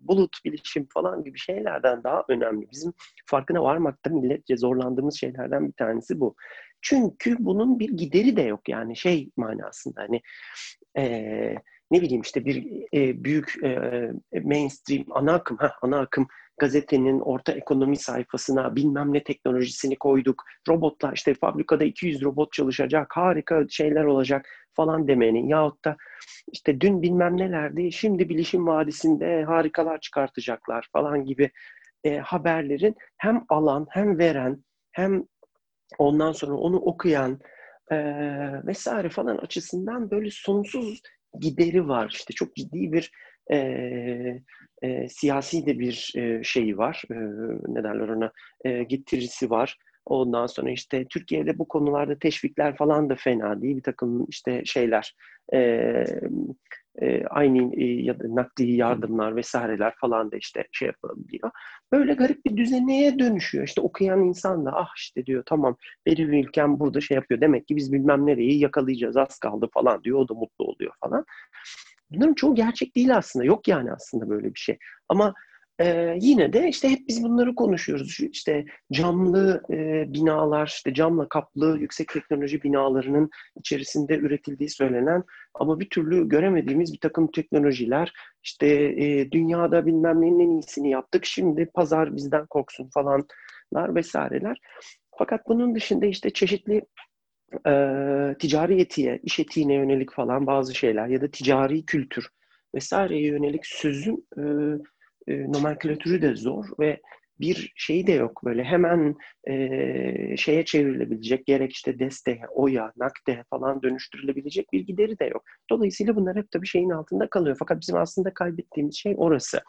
bulut bilişim falan gibi şeylerden daha önemli. Bizim farkına varmakta milletçe zorlandığımız şeylerden bir tanesi bu. Çünkü bunun bir gideri de yok yani şey manasında hani e, ne bileyim işte bir e, büyük e, mainstream ana akım, ha, ana akım gazetenin orta ekonomi sayfasına bilmem ne teknolojisini koyduk. Robotlar işte fabrikada 200 robot çalışacak, harika şeyler olacak falan demenin yahut da işte dün bilmem nelerdi, şimdi bilişim vadisinde harikalar çıkartacaklar falan gibi e, haberlerin hem alan hem veren hem ondan sonra onu okuyan e, vesaire falan açısından böyle sonsuz gideri var. İşte çok ciddi bir e, e, siyasi de bir e, şeyi var. E, ne derler ona? E, getirisi var. Ondan sonra işte Türkiye'de bu konularda teşvikler falan da fena değil. Bir takım işte şeyler e, e, aynı e, ya da nakli yardımlar vesaireler falan da işte şey yapabiliyor. Böyle garip bir düzeneye dönüşüyor. İşte okuyan insan da ah işte diyor tamam benim ülkem burada şey yapıyor. Demek ki biz bilmem nereyi yakalayacağız az kaldı falan diyor. O da mutlu oluyor falan. Bunların çoğu gerçek değil aslında. Yok yani aslında böyle bir şey. Ama ee, yine de işte hep biz bunları konuşuyoruz. İşte camlı e, binalar, işte camla kaplı yüksek teknoloji binalarının içerisinde üretildiği söylenen ama bir türlü göremediğimiz bir takım teknolojiler. İşte e, dünyada bilmem neyin en iyisini yaptık. Şimdi pazar bizden korksun falanlar vesaireler. Fakat bunun dışında işte çeşitli e, ticari etiğe, iş etiğine yönelik falan bazı şeyler ya da ticari kültür vesaireye yönelik sözün e, e, nomenklatürü de zor ve bir şey de yok böyle hemen e, şeye çevrilebilecek gerek işte desteğe, oya, nakde falan dönüştürülebilecek bir gideri de yok. Dolayısıyla bunlar hep tabii şeyin altında kalıyor. Fakat bizim aslında kaybettiğimiz şey orası.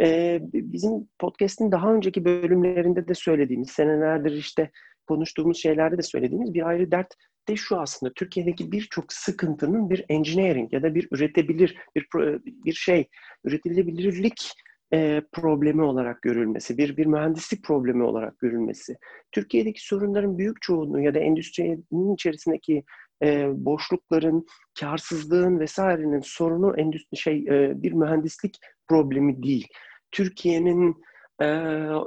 E, bizim podcast'in daha önceki bölümlerinde de söylediğimiz, senelerdir işte konuştuğumuz şeylerde de söylediğimiz bir ayrı dert de şu aslında Türkiye'deki birçok sıkıntının bir engineering ya da bir üretebilir bir bir şey üretilebilirlik e, problemi olarak görülmesi, bir bir mühendislik problemi olarak görülmesi. Türkiye'deki sorunların büyük çoğunluğu ya da endüstrinin içerisindeki e, boşlukların, karsızlığın vesairenin sorunu endüstri şey e, bir mühendislik problemi değil. Türkiye'nin e,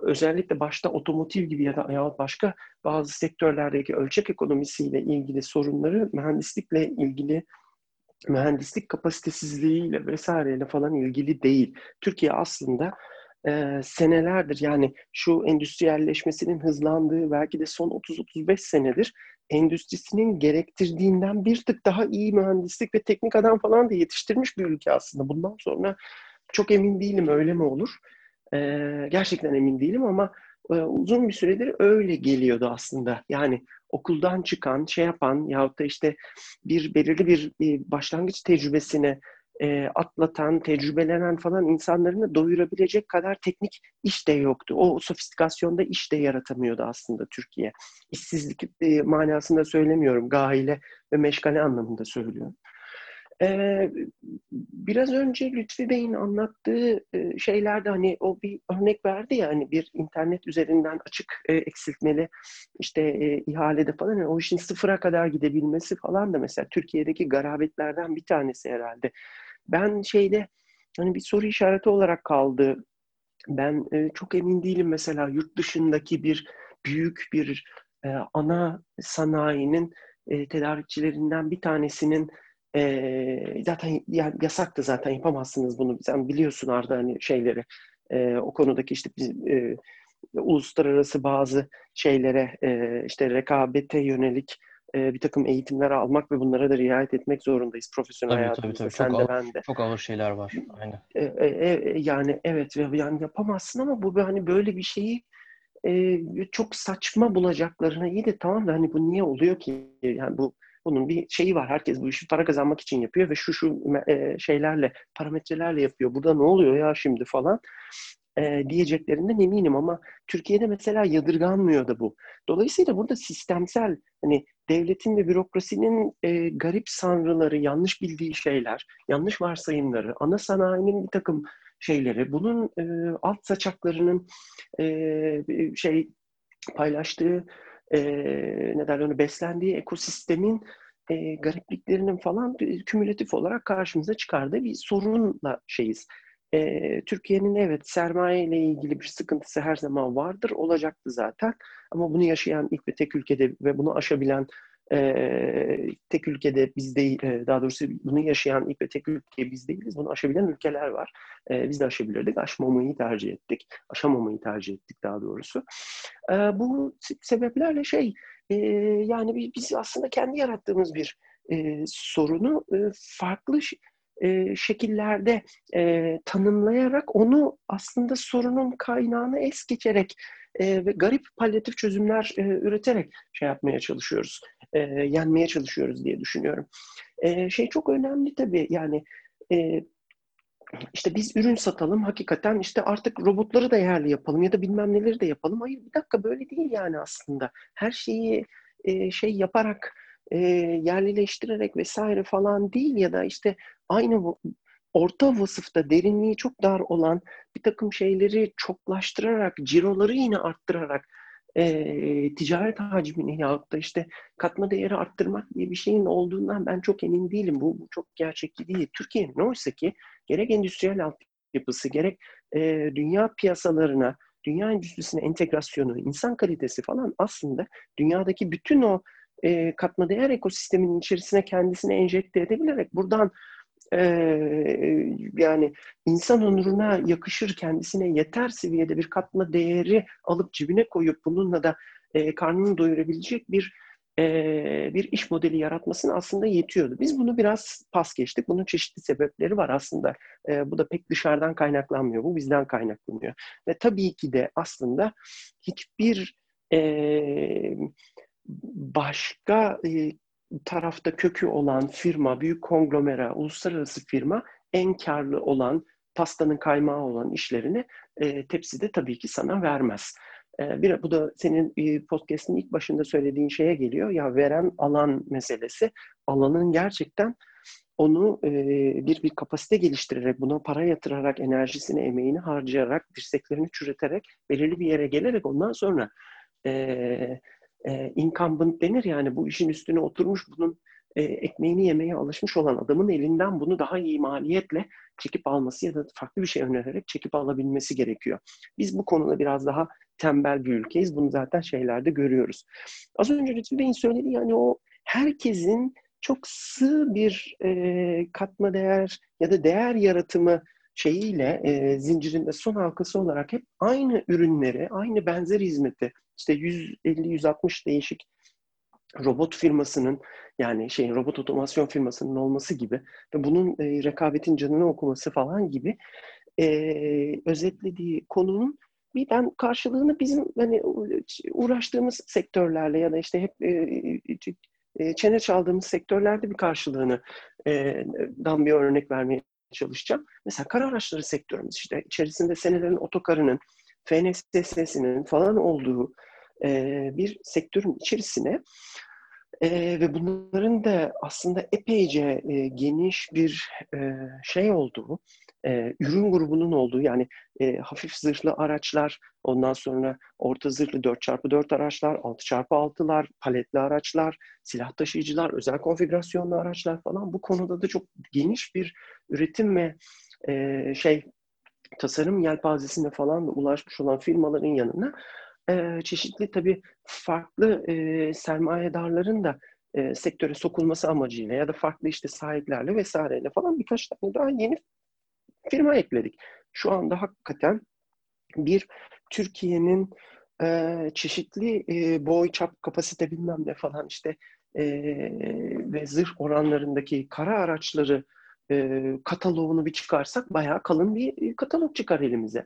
özellikle başta otomotiv gibi ya da ya başka bazı sektörlerdeki ölçek ekonomisiyle ilgili sorunları mühendislikle ilgili mühendislik kapasitesizliğiyle vesaireyle falan ilgili değil. Türkiye aslında e, senelerdir yani şu endüstriyelleşmesinin hızlandığı belki de son 30-35 senedir endüstrisinin gerektirdiğinden bir tık daha iyi mühendislik ve teknik adam falan da yetiştirmiş bir ülke aslında. Bundan sonra çok emin değilim öyle mi olur. E, gerçekten emin değilim ama e, uzun bir süredir öyle geliyordu aslında. Yani okuldan çıkan, şey yapan yahut da işte bir belirli bir, bir başlangıç tecrübesine e, atlatan, tecrübelenen falan insanlarını doyurabilecek kadar teknik iş de yoktu. O sofistikasyonda iş de yaratamıyordu aslında Türkiye. İşsizlik e, manasında söylemiyorum, gahile ve meşgale anlamında söylüyorum. Ee, biraz önce Lütfi Bey'in anlattığı e, şeylerde hani o bir örnek verdi ya hani bir internet üzerinden açık e, eksiltmeli işte e, ihalede falan yani o işin sıfıra kadar gidebilmesi falan da mesela Türkiye'deki garabetlerden bir tanesi herhalde. Ben şeyde hani bir soru işareti olarak kaldı. Ben e, çok emin değilim mesela yurt dışındaki bir büyük bir e, ana sanayinin e, tedarikçilerinden bir tanesinin e, zaten yani yasaktı zaten yapamazsınız bunu. Sen biliyorsun Arda hani şeyleri e, o konudaki işte biz e, uluslararası bazı şeylere e, işte rekabete yönelik e, bir takım eğitimler almak ve bunlara da riayet etmek zorundayız profesyonel tabii, hayatımızda. Tabii, tabii. Sen çok de ağır, ben de. Çok ağır şeyler var. Aynen. E, e, e, yani evet yani yapamazsın ama bu hani böyle bir şeyi e, çok saçma bulacaklarına iyi de tamam da hani bu niye oluyor ki? Yani bu bunun bir şeyi var. Herkes bu işi para kazanmak için yapıyor ve şu şu e, şeylerle, parametrelerle yapıyor. Burada ne oluyor ya şimdi falan e, diyeceklerinden eminim ama Türkiye'de mesela yadırganmıyor da bu. Dolayısıyla burada sistemsel hani devletin ve bürokrasinin e, garip sanrıları, yanlış bildiği şeyler, yanlış varsayımları, ana sanayinin bir takım şeyleri, bunun e, alt saçaklarının e, şey paylaştığı e, ne derler onu beslendiği ekosistemin e, garipliklerinin falan kümülatif olarak karşımıza çıkardığı bir sorunla şeyiz. E, Türkiye'nin evet sermaye ile ilgili bir sıkıntısı her zaman vardır, olacaktı zaten. Ama bunu yaşayan ilk ve tek ülkede ve bunu aşabilen e, tek ülkede biz değil, e, daha doğrusu bunu yaşayan ilk ve tek ülke biz değiliz. Bunu aşabilen ülkeler var. E, biz de aşabilirdik. Aşmamayı tercih ettik. Aşamamayı tercih ettik daha doğrusu. E, bu sebeplerle şey, e, yani biz aslında kendi yarattığımız bir e, sorunu e, farklı e, şekillerde e, tanımlayarak onu aslında sorunun kaynağını es geçerek e, ve garip palyatif çözümler e, üreterek şey yapmaya çalışıyoruz, e, yenmeye çalışıyoruz diye düşünüyorum. E, şey çok önemli tabii yani e, işte biz ürün satalım hakikaten işte artık robotları da yerli yapalım ya da bilmem neleri de yapalım. Hayır bir dakika böyle değil yani aslında. Her şeyi e, şey yaparak e, yerlileştirerek vesaire falan değil ya da işte aynı orta vasıfta derinliği çok dar olan bir takım şeyleri çoklaştırarak, ciroları yine arttırarak e, ticaret hacmini yahut da işte katma değeri arttırmak diye bir şeyin olduğundan ben çok emin değilim. Bu, bu çok gerçekçi değil. Türkiye'nin oysa ki gerek endüstriyel altyapısı gerek e, dünya piyasalarına, dünya endüstrisine entegrasyonu, insan kalitesi falan aslında dünyadaki bütün o e, katma değer ekosisteminin içerisine kendisini enjekte edebilerek buradan e, yani insan onuruna yakışır kendisine yeter seviyede bir katma değeri alıp cebine koyup bununla da e, karnını doyurabilecek bir e, bir iş modeli yaratmasına aslında yetiyordu. Biz bunu biraz pas geçtik. Bunun çeşitli sebepleri var aslında. E, bu da pek dışarıdan kaynaklanmıyor. Bu bizden kaynaklanıyor. Ve tabii ki de aslında hiçbir e, başka e, tarafta kökü olan firma, büyük konglomera, uluslararası firma en karlı olan, pastanın kaymağı olan işlerini e, tepside tabii ki sana vermez. E, bir, bu da senin e, podcast'in ilk başında söylediğin şeye geliyor. Ya veren alan meselesi. Alanın gerçekten onu e, bir bir kapasite geliştirerek, buna para yatırarak, enerjisini, emeğini harcayarak, dirseklerini çürüterek, belirli bir yere gelerek ondan sonra e, e, incumbent denir yani bu işin üstüne oturmuş bunun e, ekmeğini yemeye alışmış olan adamın elinden bunu daha iyi maliyetle çekip alması ya da farklı bir şey önererek çekip alabilmesi gerekiyor. Biz bu konuda biraz daha tembel bir ülkeyiz. Bunu zaten şeylerde görüyoruz. Az önce Lütfü Bey'in söylediği yani o herkesin çok sığ bir e, katma değer ya da değer yaratımı şeyiyle e, zincirinde son halkası olarak hep aynı ürünleri, aynı benzer hizmeti işte 150-160 değişik robot firmasının yani şey robot otomasyon firmasının olması gibi ve bunun e, rekabetin canını okuması falan gibi e, özetlediği konunun bir ben karşılığını bizim hani uğraştığımız sektörlerle ya da işte hep e, e, çene çaldığımız sektörlerde bir karşılığını e, dan bir örnek vermeye çalışacağım. Mesela kara araçları sektörümüz işte içerisinde senelerin otokarının, FNSS'sinin falan olduğu e, bir sektörün içerisine e, ve bunların da aslında epeyce e, geniş bir e, şey olduğu, e, ürün grubunun olduğu yani e, hafif zırhlı araçlar, ondan sonra orta zırhlı 4x4 araçlar, 6x6'lar, paletli araçlar, silah taşıyıcılar, özel konfigürasyonlu araçlar falan. Bu konuda da çok geniş bir üretim ve e, şey tasarım yelpazesine falan da ulaşmış olan firmaların yanına e, çeşitli tabii farklı e, sermayedarların da e, sektöre sokulması amacıyla ya da farklı işte sahiplerle vesaireyle falan birkaç tane daha yeni firma ekledik. Şu anda hakikaten bir Türkiye'nin e, çeşitli e, boy, çap, kapasite bilmem ne falan işte e, ve zırh oranlarındaki kara araçları e, kataloğunu bir çıkarsak bayağı kalın bir katalog çıkar elimize.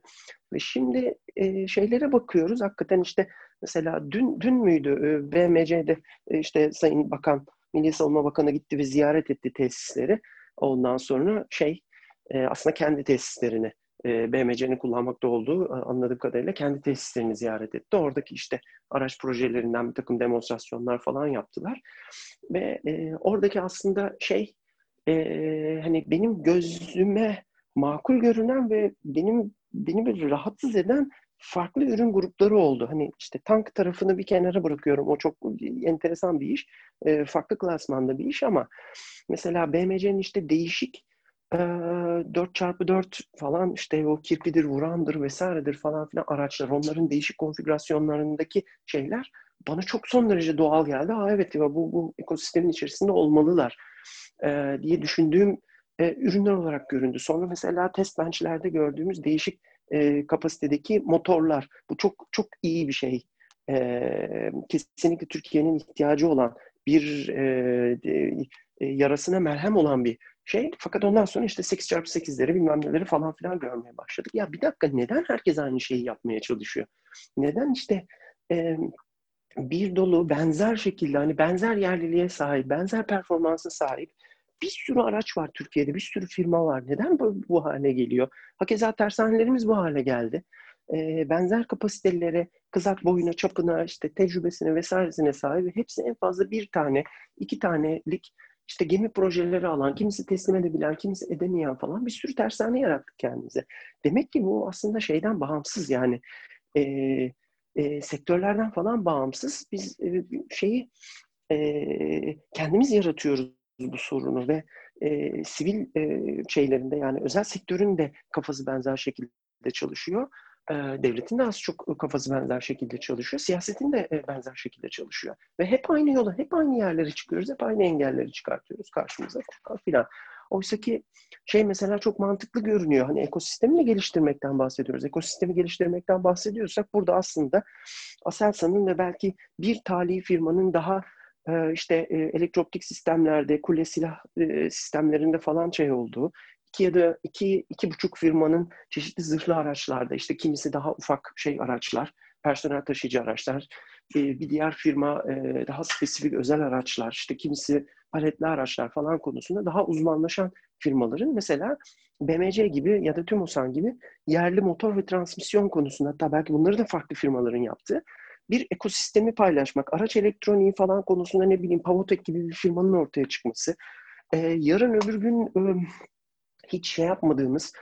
Ve şimdi e, şeylere bakıyoruz. Hakikaten işte mesela dün dün müydü e, BMC'de e, işte Sayın Bakan, Milli Savunma Bakanı gitti ve ziyaret etti tesisleri. Ondan sonra şey e, aslında kendi tesislerini e, BMC'nin kullanmakta olduğu anladığım kadarıyla kendi tesislerini ziyaret etti. Oradaki işte araç projelerinden bir takım demonstrasyonlar falan yaptılar. Ve e, oradaki aslında şey e, hani benim gözüme makul görünen ve benim beni bir rahatsız eden farklı ürün grupları oldu. Hani işte tank tarafını bir kenara bırakıyorum. O çok enteresan bir iş. E, farklı klasmanda bir iş ama mesela BMC'nin işte değişik 4x4 falan işte o kirpidir, vurandır vesairedir falan filan araçlar. Onların değişik konfigürasyonlarındaki şeyler bana çok son derece doğal geldi. Aa evet ya bu, bu ekosistemin içerisinde olmalılar e, diye düşündüğüm e, ürünler olarak göründü. Sonra mesela test benchlerde gördüğümüz değişik e, kapasitedeki motorlar. Bu çok çok iyi bir şey. E, kesinlikle Türkiye'nin ihtiyacı olan bir e, e, yarasına merhem olan bir şey. Fakat ondan sonra işte 8x8'leri bilmem neleri falan filan görmeye başladık. Ya bir dakika neden herkes aynı şeyi yapmaya çalışıyor? Neden işte e, bir dolu benzer şekilde hani benzer yerliliğe sahip, benzer performansa sahip bir sürü araç var Türkiye'de, bir sürü firma var. Neden bu, bu hale geliyor? Hakeza tersanelerimiz bu hale geldi. E, benzer kapasitelere, kızak boyuna, çapına, işte tecrübesine vesairesine sahip. Hepsi en fazla bir tane, iki tanelik işte gemi projeleri alan, kimisi teslim edebilen, kimisi edemeyen falan bir sürü tersane yarattık kendimize. Demek ki bu aslında şeyden bağımsız yani e, e, sektörlerden falan bağımsız. Biz e, şeyi e, kendimiz yaratıyoruz bu sorunu ve e, sivil e, şeylerinde yani özel sektörün de kafası benzer şekilde çalışıyor. E, devletin de az çok kafası benzer şekilde çalışıyor. Siyasetin de e, benzer şekilde çalışıyor. Ve hep aynı yola, hep aynı yerlere çıkıyoruz. Hep aynı engelleri çıkartıyoruz karşımıza filan. Oysa ki şey mesela çok mantıklı görünüyor. Hani ekosistemi geliştirmekten bahsediyoruz. Ekosistemi geliştirmekten bahsediyorsak burada aslında Aselsan'ın ve belki bir tali firmanın daha işte elektrooptik sistemlerde, kule silah sistemlerinde falan şey olduğu, iki ya da iki, iki buçuk firmanın çeşitli zırhlı araçlarda, işte kimisi daha ufak şey araçlar, personel taşıyıcı araçlar, bir diğer firma daha spesifik özel araçlar, işte kimisi paletli araçlar falan konusunda daha uzmanlaşan firmaların mesela BMC gibi ya da TÜMOSAN gibi yerli motor ve transmisyon konusunda hatta belki bunları da farklı firmaların yaptığı bir ekosistemi paylaşmak, araç elektroniği falan konusunda ne bileyim Pavotek gibi bir firmanın ortaya çıkması, e, yarın öbür gün e, hiç şey yapmadığımız,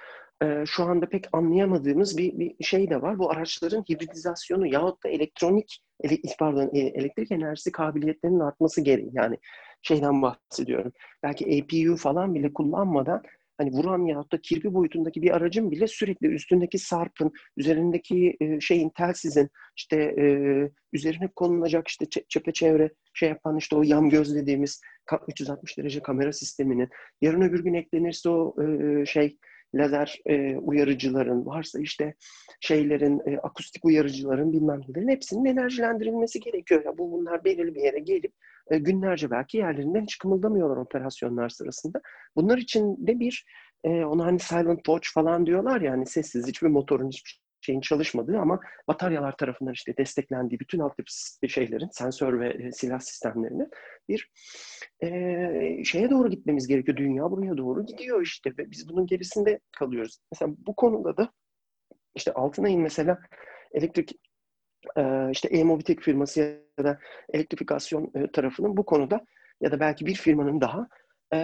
e, şu anda pek anlayamadığımız bir, bir şey de var. Bu araçların hibridizasyonu yahut da elektronik, ele, pardon e, elektrik enerjisi kabiliyetlerinin artması gereği. Yani şeyden bahsediyorum. Belki APU falan bile kullanmadan hani vuran yahut da kirpi boyutundaki bir aracın bile sürekli üstündeki sarpın, üzerindeki e, şeyin telsizin işte e, üzerine konulacak işte çepeçevre şey yapan işte o yam göz dediğimiz 360 derece kamera sisteminin yarın öbür gün eklenirse o e, şey lazer e, uyarıcıların, varsa işte şeylerin, e, akustik uyarıcıların bilmem nelerin hepsinin enerjilendirilmesi gerekiyor. Ya bu bunlar belirli bir yere gelip e, günlerce belki yerlerinden hiç kımıldamıyorlar operasyonlar sırasında. Bunlar için de bir e, ona hani silent watch falan diyorlar ya hani sessiz hiçbir motorun hiçbir şeyin çalışmadığı ama bataryalar tarafından işte desteklendiği bütün altyapı şeylerin, sensör ve e, silah sistemlerinin bir e, şeye doğru gitmemiz gerekiyor. Dünya buraya doğru gidiyor işte ve biz bunun gerisinde kalıyoruz. Mesela bu konuda da işte Altınay'ın mesela elektrik işte e-mobitek firması ya da elektrifikasyon e, tarafının bu konuda ya da belki bir firmanın daha e,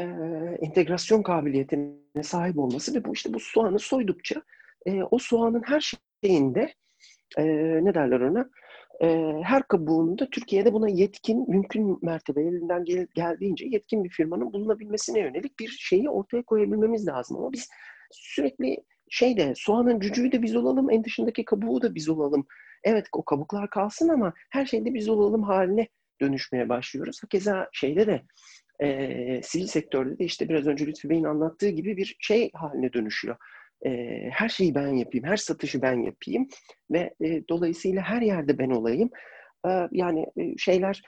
entegrasyon kabiliyetine sahip olması ve bu işte bu soğanı soydukça e, o soğanın her şeyinde e, ne derler ona e, her kabuğunda Türkiye'de buna yetkin, mümkün mertebe elinden gel, geldiğince yetkin bir firmanın bulunabilmesine yönelik bir şeyi ortaya koyabilmemiz lazım. Ama biz sürekli şeyde soğanın cücüğü de biz olalım, en dışındaki kabuğu da biz olalım. Evet o kabuklar kalsın ama her şeyde biz olalım haline dönüşmeye başlıyoruz. Hakeza şeyde de e, sivil sektörde de işte biraz önce Lütfü Bey'in anlattığı gibi bir şey haline dönüşüyor e, her şeyi ben yapayım, her satışı ben yapayım ve e, dolayısıyla her yerde ben olayım. E, yani e, şeyler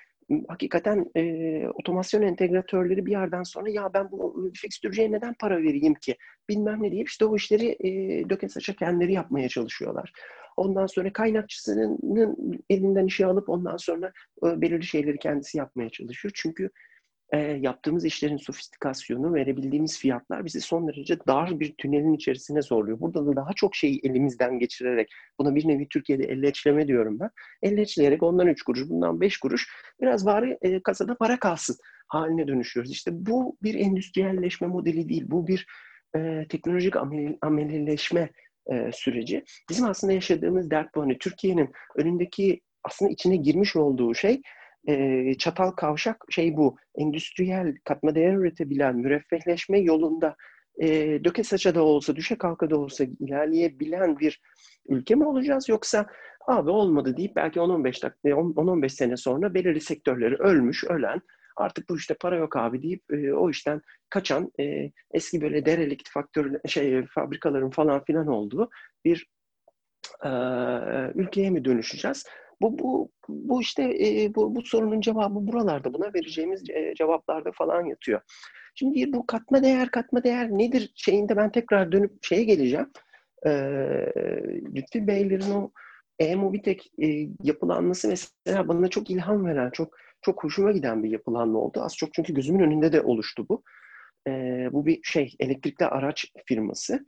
hakikaten e, otomasyon entegratörleri bir yerden sonra ya ben bu fikstürcüye neden para vereyim ki bilmem ne deyip işte o işleri e, döke saça kendileri yapmaya çalışıyorlar. Ondan sonra kaynakçısının elinden işi alıp ondan sonra e, belirli şeyleri kendisi yapmaya çalışıyor. Çünkü e, yaptığımız işlerin sofistikasyonu, verebildiğimiz fiyatlar bizi son derece dar bir tünelin içerisine zorluyor. Burada da daha çok şeyi elimizden geçirerek, buna bir nevi Türkiye'de elleçleme diyorum ben. Elleçleyerek ondan 3 kuruş, bundan 5 kuruş biraz bari e, kasada para kalsın haline dönüşüyoruz. İşte bu bir endüstriyelleşme modeli değil, bu bir e, teknolojik amel, amelleşme e, süreci. Bizim aslında yaşadığımız dert bu. Hani Türkiye'nin önündeki aslında içine girmiş olduğu şey e, çatal kavşak şey bu. Endüstriyel katma değer üretebilen müreffehleşme yolunda e, döke saça da olsa, düşe kalka da olsa ilerleyebilen bir ülke mi olacağız yoksa abi olmadı deyip belki 10-15 dakika 10-15 sene sonra belirli sektörleri ölmüş, ölen artık bu işte para yok abi deyip e, o işten kaçan e, eski böyle derelikt faktör şey fabrikaların falan filan olduğu bir e, ülkeye mi dönüşeceğiz? Bu, bu, bu işte e, bu, bu sorunun cevabı buralarda. Buna vereceğimiz e, cevaplarda falan yatıyor. Şimdi bu katma değer, katma değer nedir şeyinde ben tekrar dönüp şeye geleceğim. E, Lütfi Beylerin o e-mobitek e, yapılanması mesela bana çok ilham veren, çok çok hoşuma giden bir yapılanma oldu. Az çok çünkü gözümün önünde de oluştu bu. E, bu bir şey elektrikli araç firması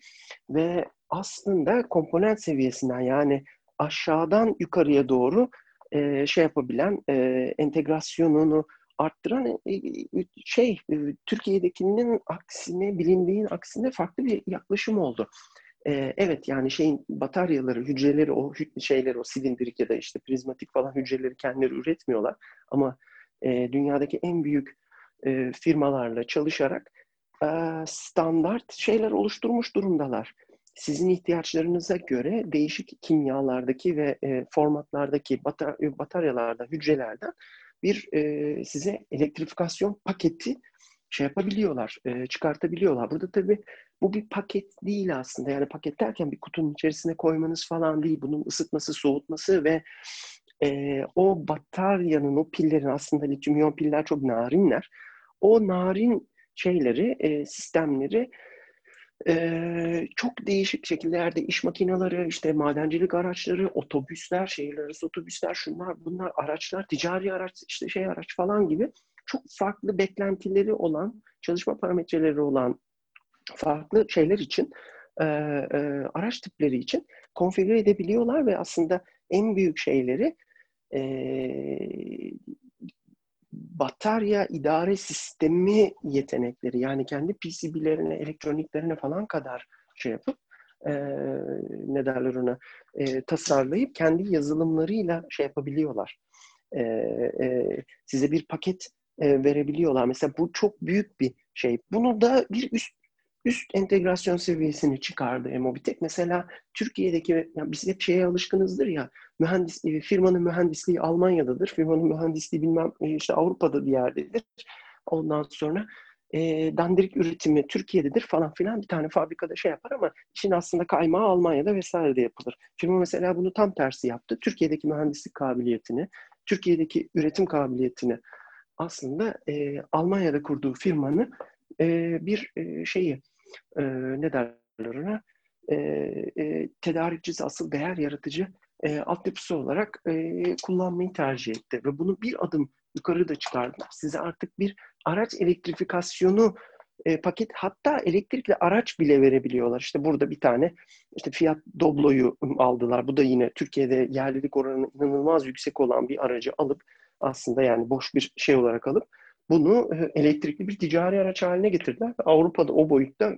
ve aslında komponent seviyesinden yani aşağıdan yukarıya doğru e, şey yapabilen, e, entegrasyonunu arttıran e, e şey e, Türkiye'dekinin aksine, bilindiğin aksine farklı bir yaklaşım oldu. E, evet yani şeyin bataryaları, hücreleri, o şeyleri, o silindirik ya da işte prizmatik falan hücreleri kendileri üretmiyorlar. Ama e, dünyadaki en büyük e, firmalarla çalışarak e, standart şeyler oluşturmuş durumdalar sizin ihtiyaçlarınıza göre değişik kimyalardaki ve e, formatlardaki batar bataryalarda, hücrelerden bir e, size elektrifikasyon paketi şey yapabiliyorlar, e, çıkartabiliyorlar. Burada tabii bu bir paket değil aslında. Yani paket derken bir kutunun içerisine koymanız falan değil. Bunun ısıtması, soğutması ve e, o bataryanın, o pillerin aslında lityum iyon piller çok narinler. O narin şeyleri, e, sistemleri ee, çok değişik şekillerde iş makineleri, işte madencilik araçları, otobüsler, şehirler arası otobüsler, şunlar bunlar araçlar, ticari araç, işte şey araç falan gibi çok farklı beklentileri olan, çalışma parametreleri olan farklı şeyler için, e, e, araç tipleri için konfigüre edebiliyorlar ve aslında en büyük şeyleri e, batarya idare sistemi yetenekleri yani kendi PCB'lerine, elektroniklerine falan kadar şey yapıp e, ne derler ona e, tasarlayıp kendi yazılımlarıyla şey yapabiliyorlar. E, e, size bir paket e, verebiliyorlar. Mesela bu çok büyük bir şey. Bunu da bir üst üst entegrasyon seviyesini çıkardı Emobitek. Mesela Türkiye'deki, yani biz hep şeye alışkınızdır ya, mühendisliği, firmanın mühendisliği Almanya'dadır, firmanın mühendisliği bilmem işte Avrupa'da bir yerdedir. Ondan sonra e, dandirik üretimi Türkiye'dedir falan filan bir tane fabrikada şey yapar ama işin aslında kaymağı Almanya'da vesairede yapılır. Firma mesela bunu tam tersi yaptı. Türkiye'deki mühendislik kabiliyetini, Türkiye'deki üretim kabiliyetini aslında e, Almanya'da kurduğu firmanın e, bir e, şeyi e, ne derler ona e, e, tedarikçisi asıl değer yaratıcı e, altyapısı olarak e, kullanmayı tercih etti. Ve bunu bir adım yukarı da çıkardılar. Size artık bir araç elektrifikasyonu e, paket hatta elektrikli araç bile verebiliyorlar. İşte burada bir tane işte Fiat Doblo'yu aldılar. Bu da yine Türkiye'de yerlilik oranı inanılmaz yüksek olan bir aracı alıp aslında yani boş bir şey olarak alıp bunu e, elektrikli bir ticari araç haline getirdiler. Avrupa'da o boyutta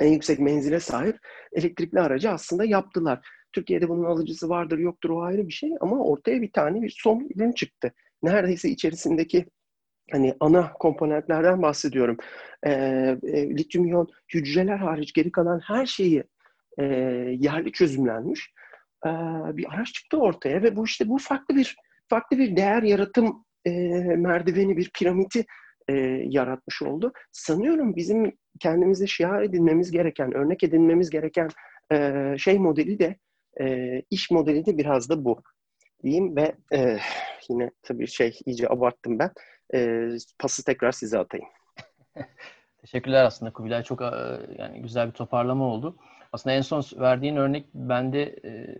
en yüksek menzile sahip elektrikli aracı aslında yaptılar. Türkiye'de bunun alıcısı vardır yoktur o ayrı bir şey ama ortaya bir tane bir son ürün çıktı. Neredeyse içerisindeki hani ana komponentlerden bahsediyorum. E, e, lityum iyon hücreler hariç geri kalan her şeyi e, yerli çözümlenmiş e, bir araç çıktı ortaya ve bu işte bu farklı bir farklı bir değer yaratım e, merdiveni, bir piramidi e, yaratmış oldu. Sanıyorum bizim kendimize şiar edinmemiz gereken, örnek edinmemiz gereken e, şey modeli de, e, iş modeli de biraz da bu. diyeyim ve e, yine tabii şey iyice abarttım ben. E, pası tekrar size atayım. Teşekkürler aslında Kubilay. Çok yani güzel bir toparlama oldu. Aslında en son verdiğin örnek bende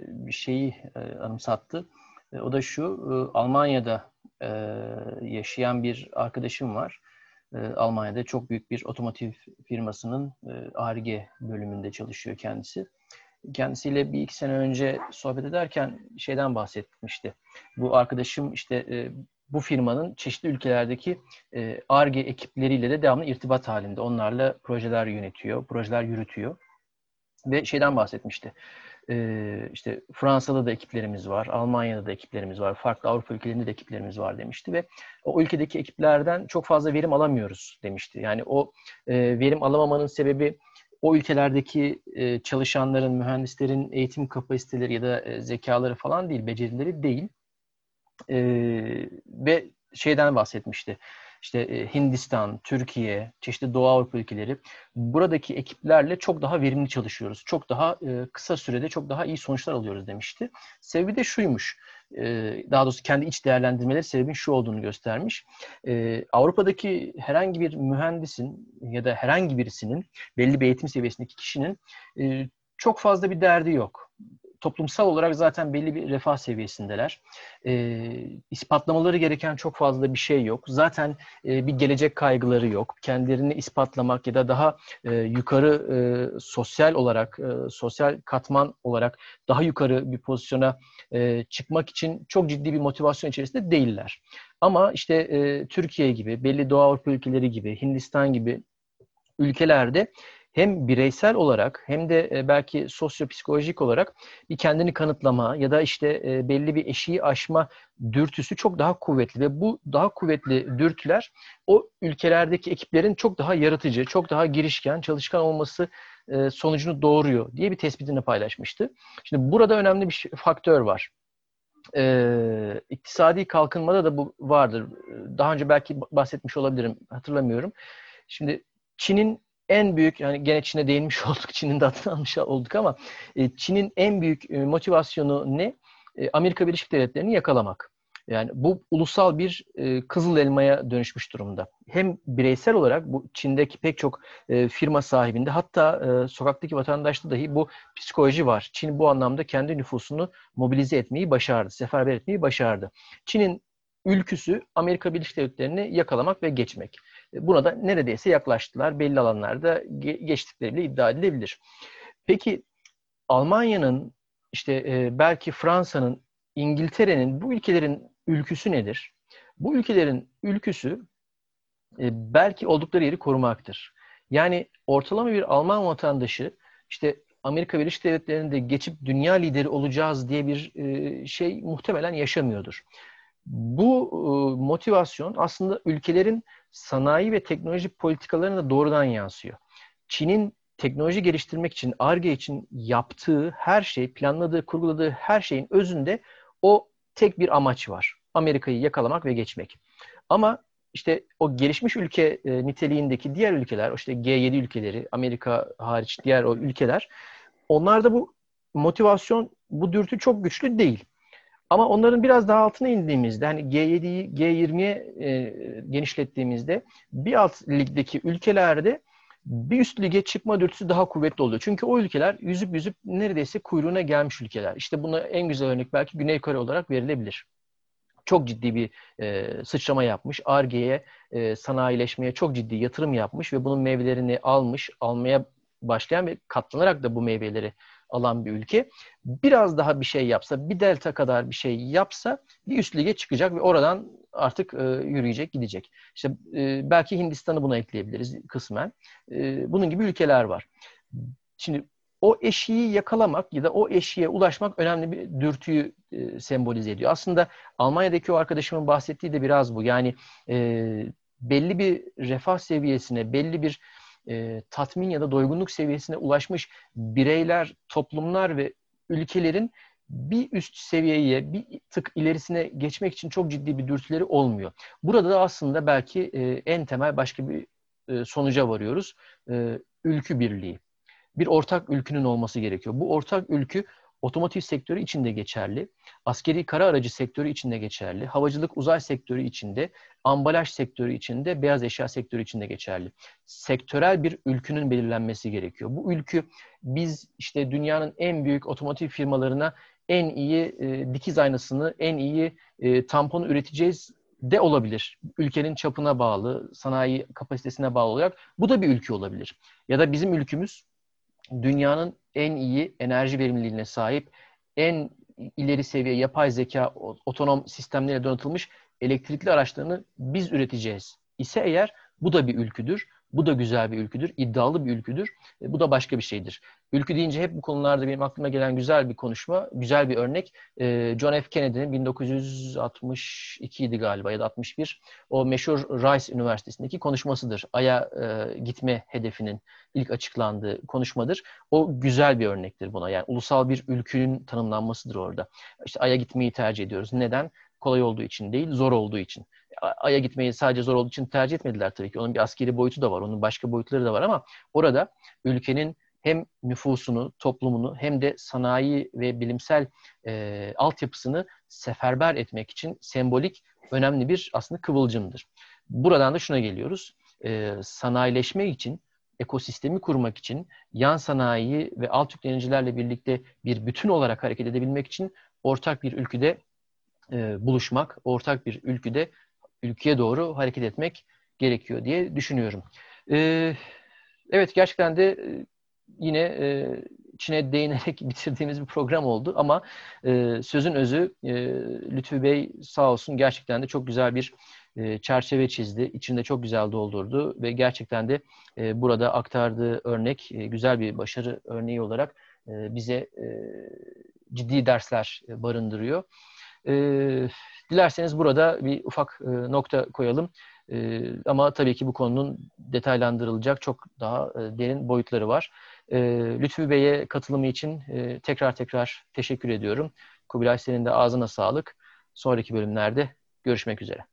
bir şeyi anımsattı. O da şu, Almanya'da yaşayan bir arkadaşım var. Almanya'da çok büyük bir otomotiv firmasının ARGE bölümünde çalışıyor kendisi. Kendisiyle bir iki sene önce sohbet ederken şeyden bahsetmişti. Bu arkadaşım işte bu firmanın çeşitli ülkelerdeki ARGE ekipleriyle de devamlı irtibat halinde. Onlarla projeler yönetiyor, projeler yürütüyor. Ve şeyden bahsetmişti. Ee, işte Fransa'da da ekiplerimiz var, Almanya'da da ekiplerimiz var, farklı Avrupa ülkelerinde de ekiplerimiz var demişti ve o ülkedeki ekiplerden çok fazla verim alamıyoruz demişti. Yani o e, verim alamamanın sebebi o ülkelerdeki e, çalışanların, mühendislerin eğitim kapasiteleri ya da e, zekaları falan değil, becerileri değil. E, ve şeyden bahsetmişti işte e, Hindistan, Türkiye, çeşitli Doğu Avrupa ülkeleri buradaki ekiplerle çok daha verimli çalışıyoruz. Çok daha e, kısa sürede çok daha iyi sonuçlar alıyoruz demişti. Sebebi de şuymuş. E, daha doğrusu kendi iç değerlendirmeleri sebebin şu olduğunu göstermiş. Avrupa'daki herhangi bir mühendisin ya da herhangi birisinin belli bir eğitim seviyesindeki kişinin çok fazla bir derdi yok toplumsal olarak zaten belli bir refah seviyesindeler. E, ispatlamaları gereken çok fazla bir şey yok. Zaten e, bir gelecek kaygıları yok. Kendilerini ispatlamak ya da daha e, yukarı e, sosyal olarak, e, sosyal katman olarak daha yukarı bir pozisyona e, çıkmak için çok ciddi bir motivasyon içerisinde değiller. Ama işte e, Türkiye gibi, belli Doğu Avrupa ülkeleri gibi, Hindistan gibi ülkelerde hem bireysel olarak hem de e, belki sosyopsikolojik olarak bir kendini kanıtlama ya da işte e, belli bir eşiği aşma dürtüsü çok daha kuvvetli ve bu daha kuvvetli dürtüler o ülkelerdeki ekiplerin çok daha yaratıcı, çok daha girişken, çalışkan olması e, sonucunu doğuruyor diye bir tespitini paylaşmıştı. Şimdi burada önemli bir faktör var. Ee, iktisadi kalkınmada da bu vardır. Daha önce belki bahsetmiş olabilirim, hatırlamıyorum. Şimdi Çin'in en büyük yani gene Çin'e değinmiş olduk. Çin'in de adını almış olduk ama e, Çin'in en büyük e, motivasyonu ne? E, Amerika Birleşik Devletleri'ni yakalamak. Yani bu ulusal bir kızıl elmaya dönüşmüş durumda. Hem bireysel olarak bu Çin'deki pek çok firma sahibinde hatta sokaktaki vatandaşta dahi bu psikoloji var. Çin bu anlamda kendi nüfusunu mobilize etmeyi başardı, seferber etmeyi başardı. Çin'in ülküsü Amerika Birleşik Devletleri'ni yakalamak ve geçmek. Buna da neredeyse yaklaştılar. Belli alanlarda geçtikleri bile iddia edilebilir. Peki Almanya'nın işte e, belki Fransa'nın, İngiltere'nin bu ülkelerin ülküsü nedir? Bu ülkelerin ülküsü e, belki oldukları yeri korumaktır. Yani ortalama bir Alman vatandaşı işte Amerika Birleşik Devletleri'nde geçip dünya lideri olacağız diye bir e, şey muhtemelen yaşamıyordur. Bu motivasyon aslında ülkelerin sanayi ve teknoloji politikalarına doğrudan yansıyor. Çin'in teknoloji geliştirmek için, ARGE için yaptığı her şey, planladığı, kurguladığı her şeyin özünde o tek bir amaç var. Amerika'yı yakalamak ve geçmek. Ama işte o gelişmiş ülke e, niteliğindeki diğer ülkeler, işte G7 ülkeleri, Amerika hariç diğer o ülkeler, onlarda bu motivasyon, bu dürtü çok güçlü değil. Ama onların biraz daha altına indiğimizde hani G7'yi G20'ye e, genişlettiğimizde bir alt ligdeki ülkelerde bir üst lige çıkma dürtüsü daha kuvvetli oluyor. Çünkü o ülkeler yüzüp yüzüp neredeyse kuyruğuna gelmiş ülkeler. İşte buna en güzel örnek belki Güney Kore olarak verilebilir. Çok ciddi bir e, sıçrama yapmış. ARGE'ye, e, sanayileşmeye çok ciddi yatırım yapmış ve bunun meyvelerini almış, almaya başlayan ve katlanarak da bu meyveleri alan bir ülke biraz daha bir şey yapsa, bir delta kadar bir şey yapsa bir üst lige çıkacak ve oradan artık e, yürüyecek, gidecek. İşte e, belki Hindistan'ı buna ekleyebiliriz kısmen. E, bunun gibi ülkeler var. Şimdi o eşiği yakalamak ya da o eşiğe ulaşmak önemli bir dürtüyü e, sembolize ediyor. Aslında Almanya'daki o arkadaşımın bahsettiği de biraz bu. Yani e, belli bir refah seviyesine, belli bir e, tatmin ya da doygunluk seviyesine ulaşmış bireyler, toplumlar ve ülkelerin bir üst seviyeye, bir tık ilerisine geçmek için çok ciddi bir dürtüleri olmuyor. Burada da aslında belki e, en temel başka bir e, sonuca varıyoruz. E, ülkü birliği. Bir ortak ülkünün olması gerekiyor. Bu ortak ülkü otomotiv sektörü içinde geçerli, askeri kara aracı sektörü içinde geçerli, havacılık uzay sektörü içinde, ambalaj sektörü içinde, beyaz eşya sektörü içinde geçerli. Sektörel bir ülkünün belirlenmesi gerekiyor. Bu ülkü biz işte dünyanın en büyük otomotiv firmalarına en iyi e, dikiz aynasını, en iyi e, tamponu üreteceğiz de olabilir. Ülkenin çapına bağlı, sanayi kapasitesine bağlı olarak bu da bir ülke olabilir. Ya da bizim ülkümüz dünyanın en iyi enerji verimliliğine sahip, en ileri seviye yapay zeka, otonom sistemlere donatılmış elektrikli araçlarını biz üreteceğiz ise eğer bu da bir ülküdür. Bu da güzel bir ülküdür, iddialı bir ülküdür. E, bu da başka bir şeydir. Ülkü deyince hep bu konularda benim aklıma gelen güzel bir konuşma, güzel bir örnek. E, John F. Kennedy'nin 1962 idi galiba ya da 61 o meşhur Rice Üniversitesi'ndeki konuşmasıdır. Ay'a e, gitme hedefinin ilk açıklandığı konuşmadır. O güzel bir örnektir buna. Yani ulusal bir ülkünün tanımlanmasıdır orada. İşte Ay'a gitmeyi tercih ediyoruz. Neden? Kolay olduğu için değil, zor olduğu için. Ay'a gitmeyi sadece zor olduğu için tercih etmediler tabii ki. Onun bir askeri boyutu da var, onun başka boyutları da var ama orada ülkenin hem nüfusunu, toplumunu hem de sanayi ve bilimsel e, altyapısını seferber etmek için sembolik önemli bir aslında kıvılcımdır. Buradan da şuna geliyoruz. E, sanayileşme için, ekosistemi kurmak için, yan sanayi ve alt yüklenicilerle birlikte bir bütün olarak hareket edebilmek için ortak bir ülküde e, buluşmak, ortak bir ülküde ülkeye doğru hareket etmek gerekiyor diye düşünüyorum. Ee, evet gerçekten de e, yine e, içine değinerek bitirdiğimiz bir program oldu ama e, sözün özü e, Lütfü Bey sağ olsun gerçekten de çok güzel bir e, çerçeve çizdi. İçinde çok güzel doldurdu ve gerçekten de e, burada aktardığı örnek e, güzel bir başarı örneği olarak e, bize e, ciddi dersler barındırıyor. E, dilerseniz burada bir ufak e, nokta koyalım. E, ama tabii ki bu konunun detaylandırılacak çok daha e, derin boyutları var. E, Lütfü Bey'e katılımı için e, tekrar tekrar teşekkür ediyorum. Kubilay senin de ağzına sağlık. Sonraki bölümlerde görüşmek üzere.